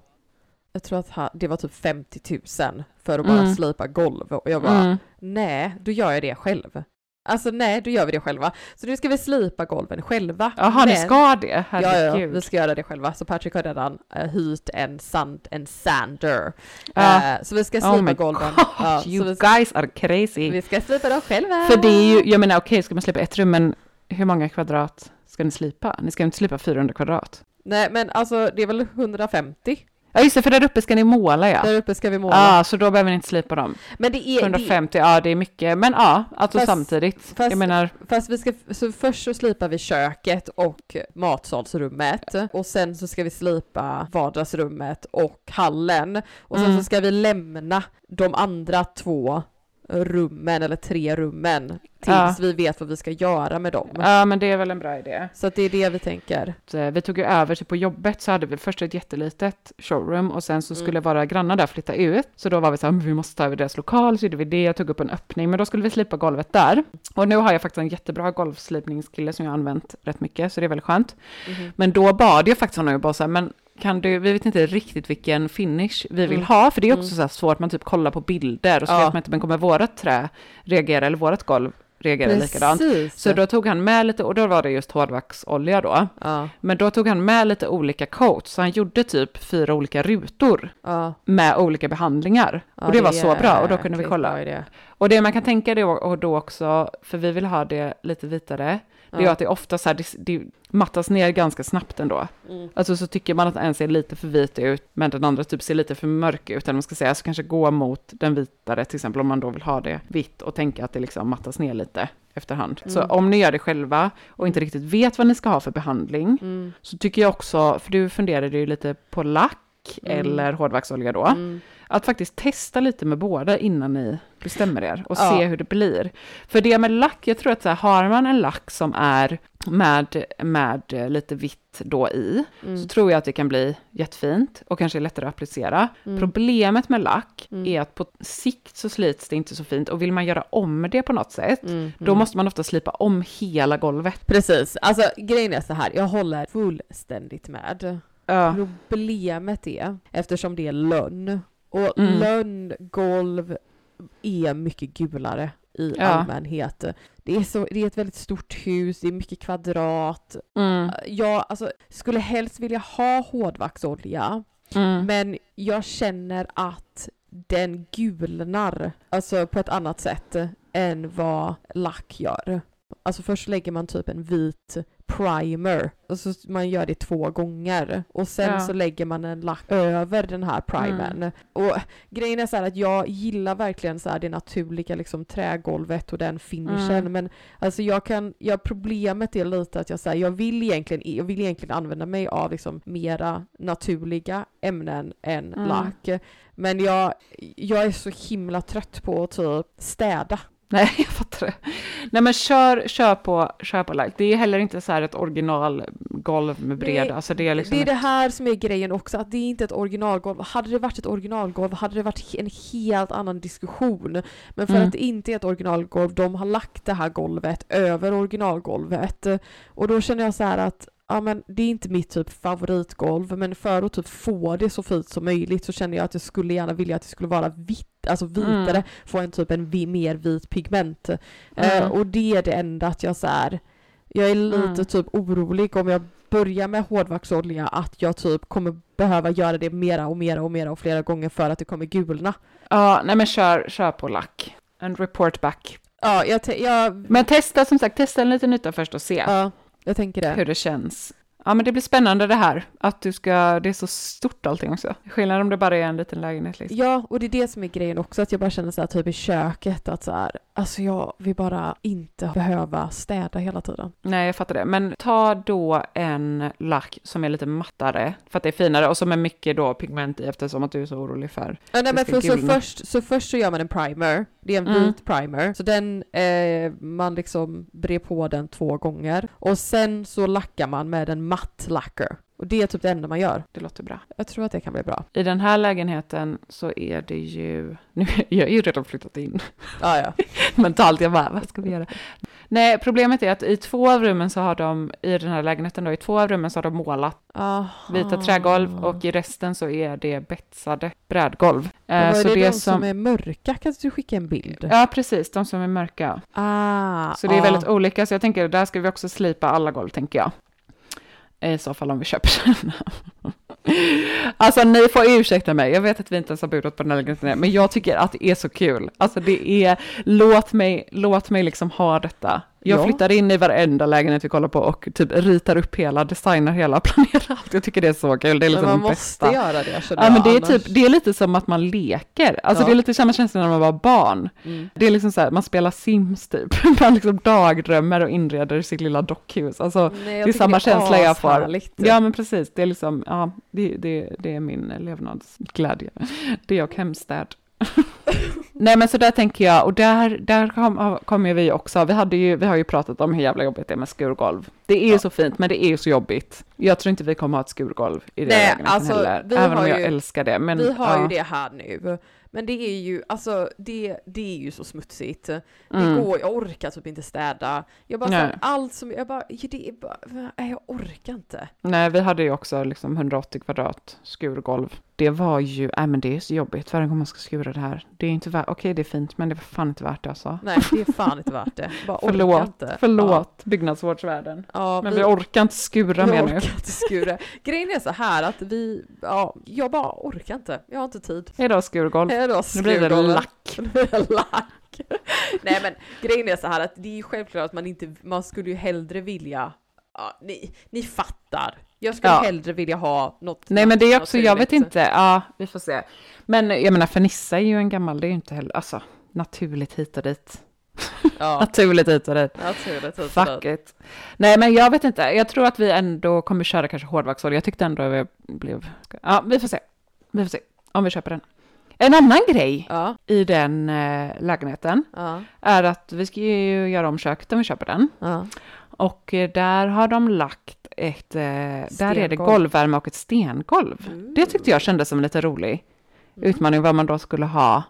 jag tror att det var typ 50 000 för att bara Mm. slipa golv och jag bara, Mm. nej, då gör jag det själv. Alltså nej, då gör vi det själva. Så nu ska vi slipa golven själva. Jaha, ni ska det? Ja, Herregud. ja, vi ska göra det själva. Så Patrick har redan uh, hyrt en, sand, en sander. Ja. Eh, så vi ska Oh slipa my golven. God, Ja, you vi, guys are crazy. vi ska slipa dem själva. För det är ju, jag menar okej, ska man slipa ett rum, men hur många kvadrat ska ni slipa? Ni ska inte slipa 400 kvadrat. Nej, men alltså det är väl 150. Ja just det, för där uppe ska ni måla ja. Där uppe ska vi måla. Ja, så då behöver ni inte slipa dem. Men det är... Det, 150, ja det är mycket, men ja, alltså Fast- samtidigt. fast- jag menar, fast vi ska, så först så slipar vi köket och matsalsrummet och sen så ska vi slipa vardagsrummet och hallen och sen Mm. så ska vi lämna de andra två rummen eller tre rummen tills Ja. vi vet vad vi ska göra med dem. ja men det är väl en bra idé. Så det är det vi tänker. Eh, Vi tog ju över, så på jobbet så hade vi först ett jättelitet showroom och sen så Mm. skulle våra grannar där flytta ut. Så då var vi så här, "Men vi måste ta över deras lokal, så gjorde vi det, jag tog upp en öppning, men då skulle vi slipa golvet där. Och nu har jag faktiskt en jättebra golvslipningskille som jag har använt rätt mycket, så det är väldigt skönt. Mhm. Men då bad jag faktiskt honom ju bara så här, men kan du, vi vet inte riktigt vilken finish vi vill Mm. ha, för det är också Mm. så svårt, man typ kollar på bilder och så Ja. vet man inte, men kommer vårat trä reagera eller vårat golv reagera likadant? Precis. Så då tog han med lite, och då var det just hårdvaxolja då, Ja, men då tog han med lite olika coats, så han gjorde typ fyra olika rutor ja, med olika behandlingar. ja, och det, var är så bra, och då kunde vi kolla. Och det man kan tänka det och då också, för vi vill ha det lite vitare, det är Ja. att det ofta så här, det, det mattas ner ganska snabbt ändå. Mm. Alltså så tycker man att en ser lite för vit ut, men den andra typ ser lite för mörk ut, eller man ska säga, så kanske gå mot den vitare, till exempel om man då vill ha det vitt och tänka att det liksom mattas ner lite efterhand. Så Mm. om ni gör det själva och inte riktigt vet vad ni ska ha för behandling, Mm. så tycker jag också, för du funderade ju lite på lack Mm. eller hårdvaxolja då, Mm. Att faktiskt testa lite med båda innan ni bestämmer er och Ja. se hur det blir. För det med lack, jag tror att så här, har man en lack som är med, med lite vitt då i, Mm. så tror jag att det kan bli jättefint och kanske lättare att applicera. Mm. Problemet med lack Mm. är att på sikt så slits det inte så fint och vill man göra om det på något sätt, Mm. då Mm. måste man ofta slipa om hela golvet. Precis, alltså grejen är så här, jag håller fullständigt med. Ja. Problemet är, eftersom det är lönn, och Mm. lönngolv är mycket gulare i Ja. allmänhet. Det är, så, det är ett väldigt stort hus, det är mycket kvadrat. Mm. Jag alltså, skulle helst vilja ha hårdvaxolja, Mm. men jag känner att den gulnar, alltså på ett annat sätt än vad lack gör. Alltså först lägger man typ en vit primer, och så man gör det två gånger. Och sen Ja. så lägger man en lack över den här primern. Och grejen är så här att jag gillar verkligen så här det naturliga liksom trägolvet och den finishen, Mm. men alltså jag kan, ja problemet är lite att jag säger jag vill egentligen, jag vill egentligen använda mig av liksom mera naturliga ämnen än Mm. lack. Men jag, jag är så himla trött på att typ städa. Nej, jag fattar det. Nej, men kör, kör på, kör på like. Det är heller inte så här ett originalgolv med breda. Nej, Alltså det är liksom det är det här som är grejen också, att det är inte ett originalgolv. Hade det varit ett originalgolv hade det varit en helt annan diskussion. Men för Mm. att det inte är ett originalgolv, de har lagt det här golvet över originalgolvet. Och då känner jag så här att Ja men det är inte mitt typ favoritgolv men för att typ få det så fint som möjligt så känner jag att jag skulle gärna vilja att det skulle vara vitt, alltså vitare, Mm. få en typ en mer vit pigment. Mm. Eh, och det är det enda att jag så här, jag är lite Mm. typ orolig om jag börjar med hårdvaxolja att jag typ kommer behöva göra det mera och mera och mera och flera gånger för att det kommer gulna. Ja, nej men kör, kör på lack. En report back. Ja, jag, jag, Men testa som sagt, testa en liten yta först och se ja, jag tänker det. hur det känns. Ja, men det blir spännande det här. Att du ska, det är så stort allting också. Skillnad om det bara är en liten lägenhet liksom. Ja, och det är det som är grejen också, att jag bara känner så här typ i köket att så här, alltså jag vill bara inte behöva städa hela tiden. Nej, jag fattar det. Men ta då en lack som är lite mattare, för att det är finare, och som är mycket då pigment i eftersom att du är så orolig för. Ja, nej, men för, så, först, så först så gör man en primer, det är en Mm. vit primer, så den, eh, man liksom brer på den två gånger. Och sen så lackar man med en matt lacker. Och det är typ det enda man gör. Det låter bra. Jag tror att det kan bli bra. I den här lägenheten så är det ju, nu, jag är ju redan flyttat in Ja, ja. mentalt, jag bara, vad ska vi göra? Nej, problemet är att i två av rummen så har de, i den här lägenheten då, i två av rummen så har de målat Aha. vita trägolv och i resten så är det betsade brädgolv. Men Eh, vad är så det, det de som... är mörka? Kan du skicka en bild? Ja, precis, de som är mörka. Ah, Så det är ja. väldigt olika, så jag tänker, där ska vi också slipa alla golv, tänker jag. Eh, I så fall om vi köper den. Alltså ni får ursäkta mig, jag vet att vi inte ens har budat på den här lägenheten, men jag tycker att det är så kul. Alltså det är, låt mig, låt mig liksom ha detta. Jag Ja. flyttar in i varenda lägenhet vi kollar på och typ ritar upp hela, designar hela, planerar allt. Jag tycker det är så kul, det är Men liksom man det måste bästa. göra det Ja men det är typ, det är lite som att man leker. Alltså Ja. det är lite samma känsla när man var barn. Mm. Det är liksom så här, man spelar Sims typ. Man liksom dagdrömmer och inreder sitt lilla dockhus. Alltså, Nej, det är samma känsla jag får. ashärligt. Ja men precis, det är liksom, ja, det, det, det är min levnadsglädje. Det och hemstäd. Nej men så där tänker jag, och där, där kom- kommer vi också, vi, hade ju, vi har ju pratat om hur jävla jobbigt det är med skurgolv. Det är ju så fint, men det är ju så jobbigt. Jag tror inte vi kommer ha ett skurgolv i det Nej, alltså, heller, vi även om jag ju- älskar det. Men, Vi har ja. ju det här nu. Men det är ju, alltså det, det är ju så smutsigt. Det Mm. går, jag orkar typ inte städa. Jag bara, här, allt som, jag bara, ja, det är bara, jag orkar inte. Nej, vi hade ju också liksom 180 kvadrat skurgolv. Det var ju, nej men det är så jobbigt varje gång man ska skura det här. Det är inte värt, okej det är fint, men det var fan inte värt det alltså. Nej, det är fan inte värt det. Bara Förlåt, inte. förlåt byggnadsvårdsvärden. Ja, ja, Men vi orkar inte skura vi mer nu. inte skura. Grejen är så här att vi, ja, jag bara orkar inte. Jag har inte tid. Hejdå skurgolv. Hej då, Nu blir det lack. Nu blir det lack. Nej men grejen är så här att det är självklart att man inte, man skulle ju hellre vilja, ja, ni, ni fattar. Jag skulle Ja. hellre vilja ha något Nej men det är också, jag vet inte, ja vi får se. Men jag menar Fernissa är ju en gammal, det är ju inte heller, alltså naturligt hit och dit. Ja, Naturligt hit och dit. naturligt. hit och Fuck dit. it. Nej men jag vet inte, jag tror att vi ändå kommer köra kanske hårdvaxolja. Jag tyckte ändå att vi blev, ja vi får se. Vi får se om vi köper den. En annan grej Ja, i den eh, lägenheten ja, är att vi ska ju göra om köket om vi köper den. ja. Och eh, där har de lagt ett, eh, där är det Stengolv. golvvärme och ett stengolv. Mm. Det tyckte jag kändes som en lite rolig utmaning vad man då skulle ha.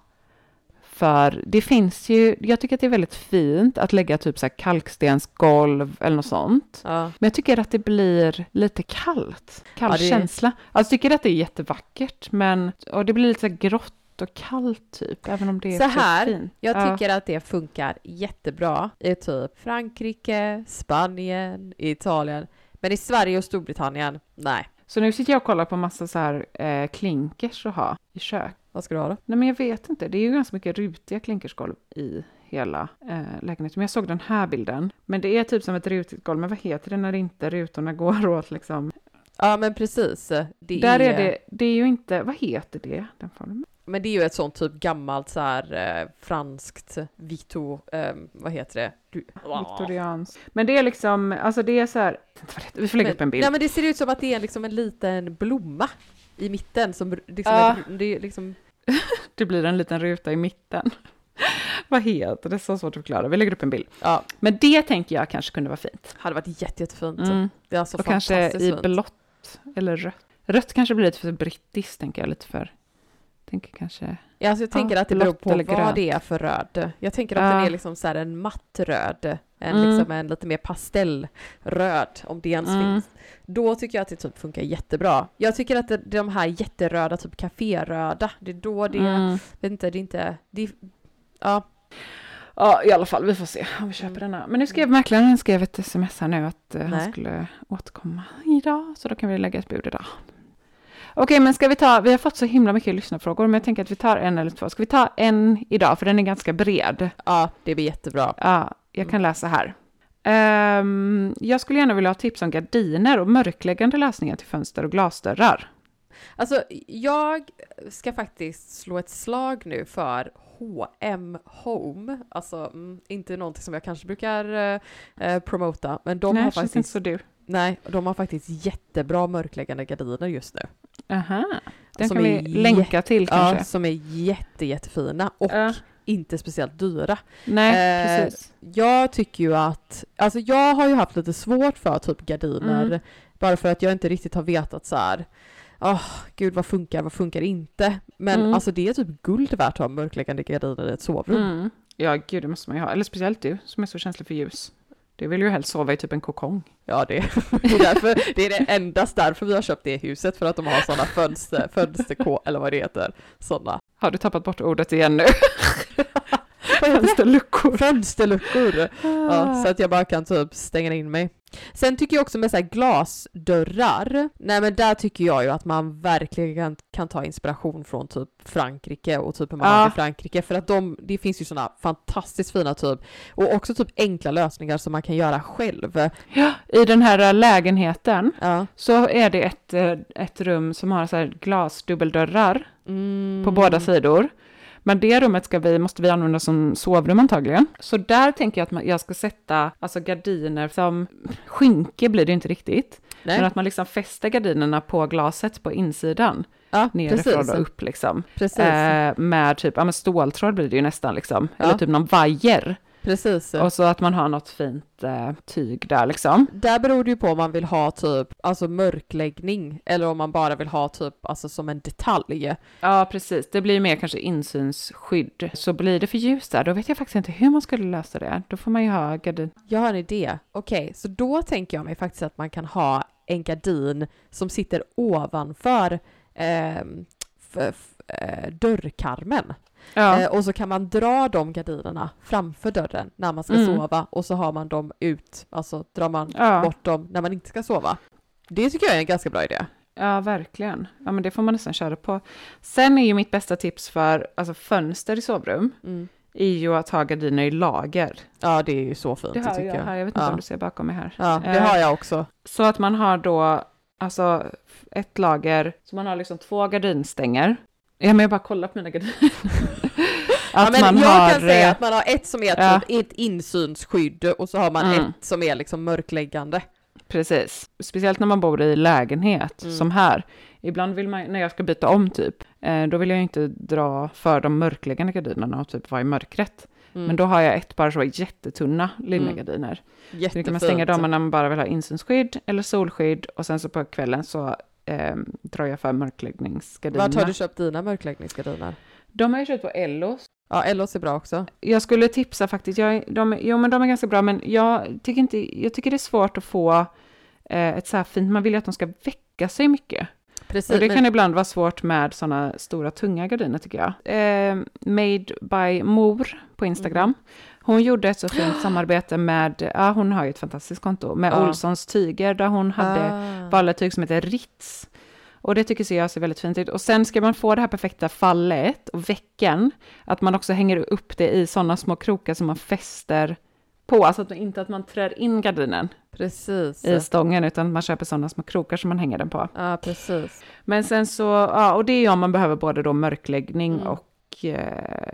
För det finns ju, jag tycker att det är väldigt fint att lägga typ så här kalkstensgolv eller något sånt. Ja. Men jag tycker att det blir lite kallt. Kall Ja, det- känsla. Alltså jag tycker att det är jättevackert, men och det blir lite så här grått och kallt typ, även om det är Så här, typ fint. Jag Ja. tycker att det funkar jättebra i typ Frankrike, Spanien, Italien. Men i Sverige och Storbritannien, nej. Så nu sitter jag och kollar på massa så här eh, klinkers att ha i kök. Vad ska du ha då? Nej men jag vet inte, det är ju ganska mycket rutiga klinkersgolv i hela eh, lägenheten. Men jag såg den här bilden. Men det är typ som ett rutigt golv, men vad heter det när inte rutorna går åt liksom? Ja men precis. Det Där är det, det är ju inte, vad heter det? Den formen? Men det är ju ett sånt typ gammalt så här eh, franskt Vito, eh, vad heter det? Du, Viktorians. Men det är liksom, alltså det är så här, vi får lägga upp en bild. Nej men det ser ut som att det är liksom en liten blomma i mitten som liksom, Ja. är, det är liksom Det blir en liten ruta i mitten. Vad heter det? Så svårt att förklara. Vi lägger upp en bild. Ja, Men det tänker jag kanske kunde vara fint. hade varit jätte, jättefint. Mm. Det är alltså Och kanske fantastiskt i fint. blått eller rött. Rött kanske blir lite för brittiskt, tänker jag. Lite för... Tänker kanske... Ja, alltså jag tänker Ja, att det beror på eller vad grönt. det är för röd. Jag tänker att Ja. den är liksom så här en matt röd, en, Mm. liksom en lite mer pastellröd, om det ens Mm. finns. Då tycker jag att det typ funkar jättebra. Jag tycker att det, de här jätteröda, typ kaféröda, det är då det, Mm. vet inte, det är inte, det, ja, Ja, i alla fall, vi får se om vi köper denna. Men nu skrev mäklaren skrev ett sms här nu att eh, han skulle återkomma idag, så då kan vi lägga ett bud idag. Okej, men ska vi ta, vi har fått så himla mycket lyssnarfrågor, men jag tänker att vi tar en eller två. Ska vi ta en idag, för den är ganska bred. ja, det blir jättebra. Ja, jag kan läsa här. Ehm, jag skulle gärna vilja ha tips om gardiner och mörkläggande lösningar till fönster och glasdörrar. Alltså, jag ska faktiskt slå ett slag nu för H&M Home, alltså mm, inte någonting som jag kanske brukar eh, eh, promota, men de Nej, har faktiskt inte så du. Nej, de har faktiskt jättebra mörkläggande gardiner just nu. Aha, den Som kan vi länka till kanske. Ja, som är jätte, jättefina och Ja. inte speciellt dyra. Nej, Eh, precis. Jag tycker ju att, alltså jag har ju haft lite svårt för typ gardiner, Mm. bara för att jag inte riktigt har vetat så här, åh gud vad funkar, vad funkar inte? Men Mm. alltså det är typ guld värt att ha mörkläggande gardiner i ett sovrum. Mm. Ja, gud, det måste man ju ha. Eller speciellt du, som är så känslig för ljus. Det vill ju helst sova i typ en kokong. Ja, det, det, är därför, det är det endast därför vi har köpt det huset, för att de har sådana fönster, fönsterkå, eller vad det heter, sådana. Har du tappat bort ordet igen nu? Fönsterluckor. Fönsterluckor! Ja, så att jag bara kan typ stänga in mig. Sen tycker jag också med så här glasdörrar, nej men där tycker jag ju att man verkligen kan, kan ta inspiration från typ Frankrike och typ hur man Ja. i Frankrike för att de, det finns ju sådana fantastiskt fina typ och också typ enkla lösningar som man kan göra själv. Ja, I den här äh, lägenheten Ja. så är det ett, äh, ett rum som har så här glasdubbeldörrar Mm. på båda sidor. Men det rummet ska vi, måste vi använda som sovrum antagligen. Så där tänker jag att man, jag ska sätta alltså gardiner som skynke blir det inte riktigt. Nej. Men att man liksom fäster gardinerna på glaset på insidan. ja, Nerifrån precis. och upp liksom. Precis. Eh, med typ, ja men ståltråd blir det ju nästan liksom. Ja. Eller typ någon vajer. Precis. Och så att man har något fint eh, tyg där liksom. Där beror det ju på om man vill ha typ alltså mörkläggning eller om man bara vill ha typ alltså som en detalj. Ja, precis. Det blir mer kanske insynsskydd. Så blir det för ljust där, då vet jag faktiskt inte hur man skulle lösa det. Då får man ju ha gardin. Jag har en idé. Okej, så då tänker jag mig faktiskt att man kan ha en gardin som sitter ovanför f- eh, dörrkarmen. Ja, Eh, och så kan man dra de gardinerna framför dörren när man ska Mm. sova och så har man dem ut, alltså drar man Ja. bort dem när man inte ska sova. Det tycker jag är en ganska bra idé. ja, verkligen. Ja, men det får man nästan köra på. Sen är ju mitt bästa tips för alltså, fönster i sovrum, Mm. är ju att ha gardiner i lager. Ja, det är ju så fint Det har tycker jag jag. här, jag vet inte Ja. om du ser bakom mig här. Ja, det Eh, har jag också. Så att man har då, alltså ett lager, så man har liksom två gardinstänger. Ja, men jag bara kollar på mina gardiner. ja, men jag kan säga eh, att man har ett som är ja. typ ett insynsskydd och så har man Mm. ett som är liksom mörkläggande. Precis, speciellt när man bor i lägenhet Mm. som här. Ibland vill man, när jag ska byta om typ, eh, då vill jag inte dra för de mörkläggande gardinerna och typ vara i mörkret. Mm. Men då har jag ett par så jättetunna linnegardiner. Så då kan man stänga dem när man bara vill ha insynsskydd eller solskydd och sen så på kvällen så eh, jag för mörkläggningsgardinerna. Vart har du köpt dina mörkläggningsgardiner? De har jag köpt på Ellos. Ja, Ellos är bra också. Jag skulle tipsa faktiskt, jag, de, jo men de är ganska bra, men jag tycker, inte, jag tycker det är svårt att få eh, ett så här fint, man vill ju att de ska väcka sig mycket. Precis. Och det men- kan ibland vara svårt med sådana stora tunga gardiner tycker jag. Eh, made by Mor på Instagram. Hon gjorde ett så fint samarbete med, ja hon har ju ett fantastiskt konto, med Ja. Olssons tyger där hon hade Ah. balletyg som heter Ritz. Och det tycker jag ser väldigt fint ut. Och sen ska man få det här perfekta fallet och väcken, att man också hänger upp det i sådana små krokar som man fäster på, alltså att man, inte att man trär in gardinen Precis. i stången, utan man köper sådana små krokar som man hänger den på. Ja, precis. Men sen så, ja, och det är ju om man behöver både då mörkläggning Mm. och eh,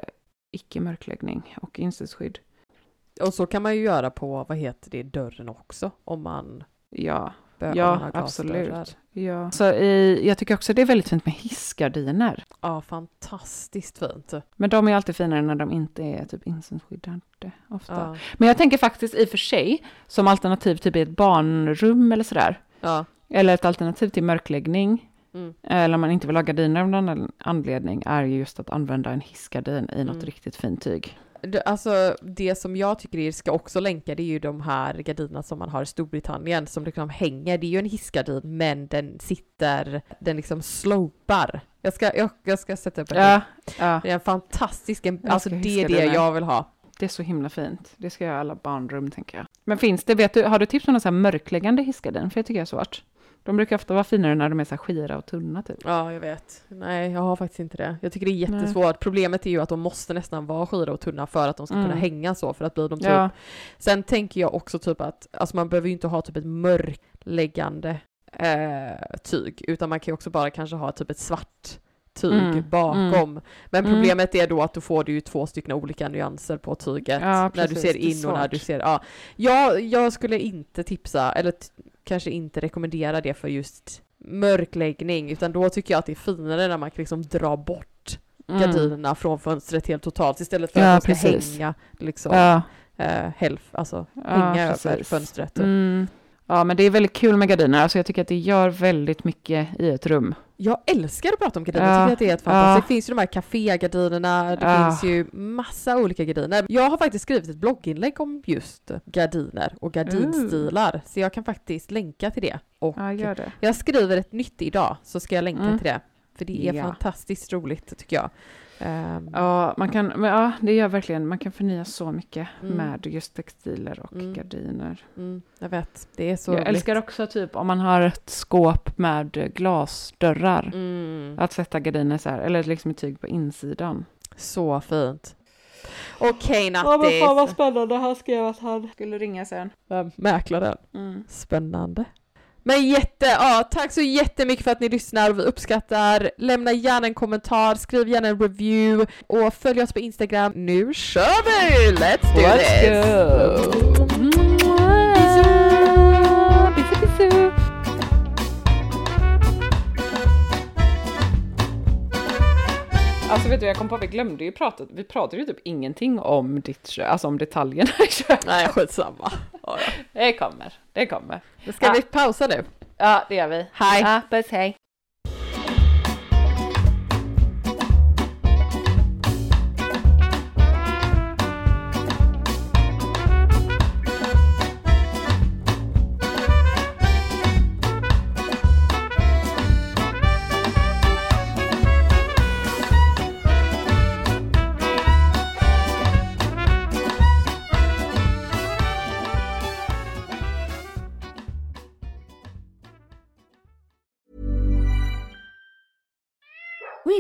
icke-mörkläggning och insynsskydd. Och så kan man ju göra på, vad heter det, dörren också, om man Ja, Ja, absolut. Ja. Så i, jag tycker också det är väldigt fint med hissgardiner. Ja, fantastiskt fint. Men de är alltid finare när de inte är typ insynsskyddade ofta. Ja. Men jag tänker faktiskt i och för sig som alternativ typ i ett barnrum eller sådär. Ja. Eller ett alternativ till mörkläggning. Mm. Eller om man inte vill ha gardiner av någon anledning är ju just att använda en hissgardin i något Mm. riktigt fint tyg. Det, alltså det som jag tycker är, ska också länka det är ju de här gardinerna som man har i Storbritannien som liksom hänger. Det är ju en hissgardin men den sitter, den liksom slopar. Jag ska, jag, jag ska sätta upp en Ja, ja, Det är en fantastisk, en, Jag alltså det är det jag vill ha. det är så himla fint. Det ska jag i alla barnrum tänker jag. Men finns det, vet du, har du tips om någon så här mörkläggande hissgardin? För jag tycker det är svårt. De brukar ofta vara finare när de är så skira och tunna typ. Ja, jag vet. Nej, jag har faktiskt inte det. Jag tycker det är jättesvårt. Problemet är ju att de måste nästan vara skira och tunna för att de ska kunna Mm. hänga så, för att bli de typ. Ja, Sen tänker jag också typ att, alltså man behöver ju inte ha typ ett mörkläggande eh, tyg, utan man kan ju också bara kanske ha typ ett svart tyg Mm, bakom. Men Mm. problemet är då att då får du ju två stycken olika nyanser på tyget. Ja, när du ser in och när du ser, ja. Jag, jag skulle inte tipsa, eller kanske inte rekommendera det för just mörkläggning, utan då tycker jag att det är finare när man liksom dra bort mm. gardinerna från fönstret helt totalt istället för Ja, att de ska precis. hänga liksom Ja, eh, hälf, alltså Ja, hänga över fönstret. mm. ja, men det är väldigt kul med gardiner. Alltså jag tycker att det gör väldigt mycket i ett rum. Jag älskar att prata om gardiner, Ja, jag tycker att det är helt fantastiskt. ja. Det finns ju de här kafégardinerna, det Ja. finns ju massa olika gardiner. Jag har faktiskt skrivit ett blogginlägg om just gardiner och gardinstilar, så jag kan faktiskt länka till det. Och Ja, gör det. jag skriver ett nytt idag, så ska jag länka Mm. till det. För det är fantastiskt roligt tycker jag. Ehm, Ja, man kan, men ja, det gör verkligen, man kan förnya så mycket Mm. med just textiler och Mm. gardiner. mm, jag vet, det är så jag roligt. älskar också typ om man har ett skåp med glasdörrar. Mm, Att sätta gardiner så här, eller liksom ett tyg på insidan. så fint. Okej Nattis! spännande, han skrev att han skulle ringa sen. Mäklaren. Mm. Spännande. Men jätte, ja, tack så jättemycket för att ni lyssnar och vi uppskattar. Lämna gärna en kommentar, skriv gärna en review och följ oss på Instagram. Nu kör vi! Let's do this! Alltså vet du, jag kom på, vi glömde ju prata, vi pratade ju typ ingenting om ditt kö, alltså om detaljerna i köpet. Nej, skitsamma. Ja, ja. Det kommer, det kommer. Ska Ja. vi pausa nu? Ja, det gör vi. Hej. Ja, puss, hej.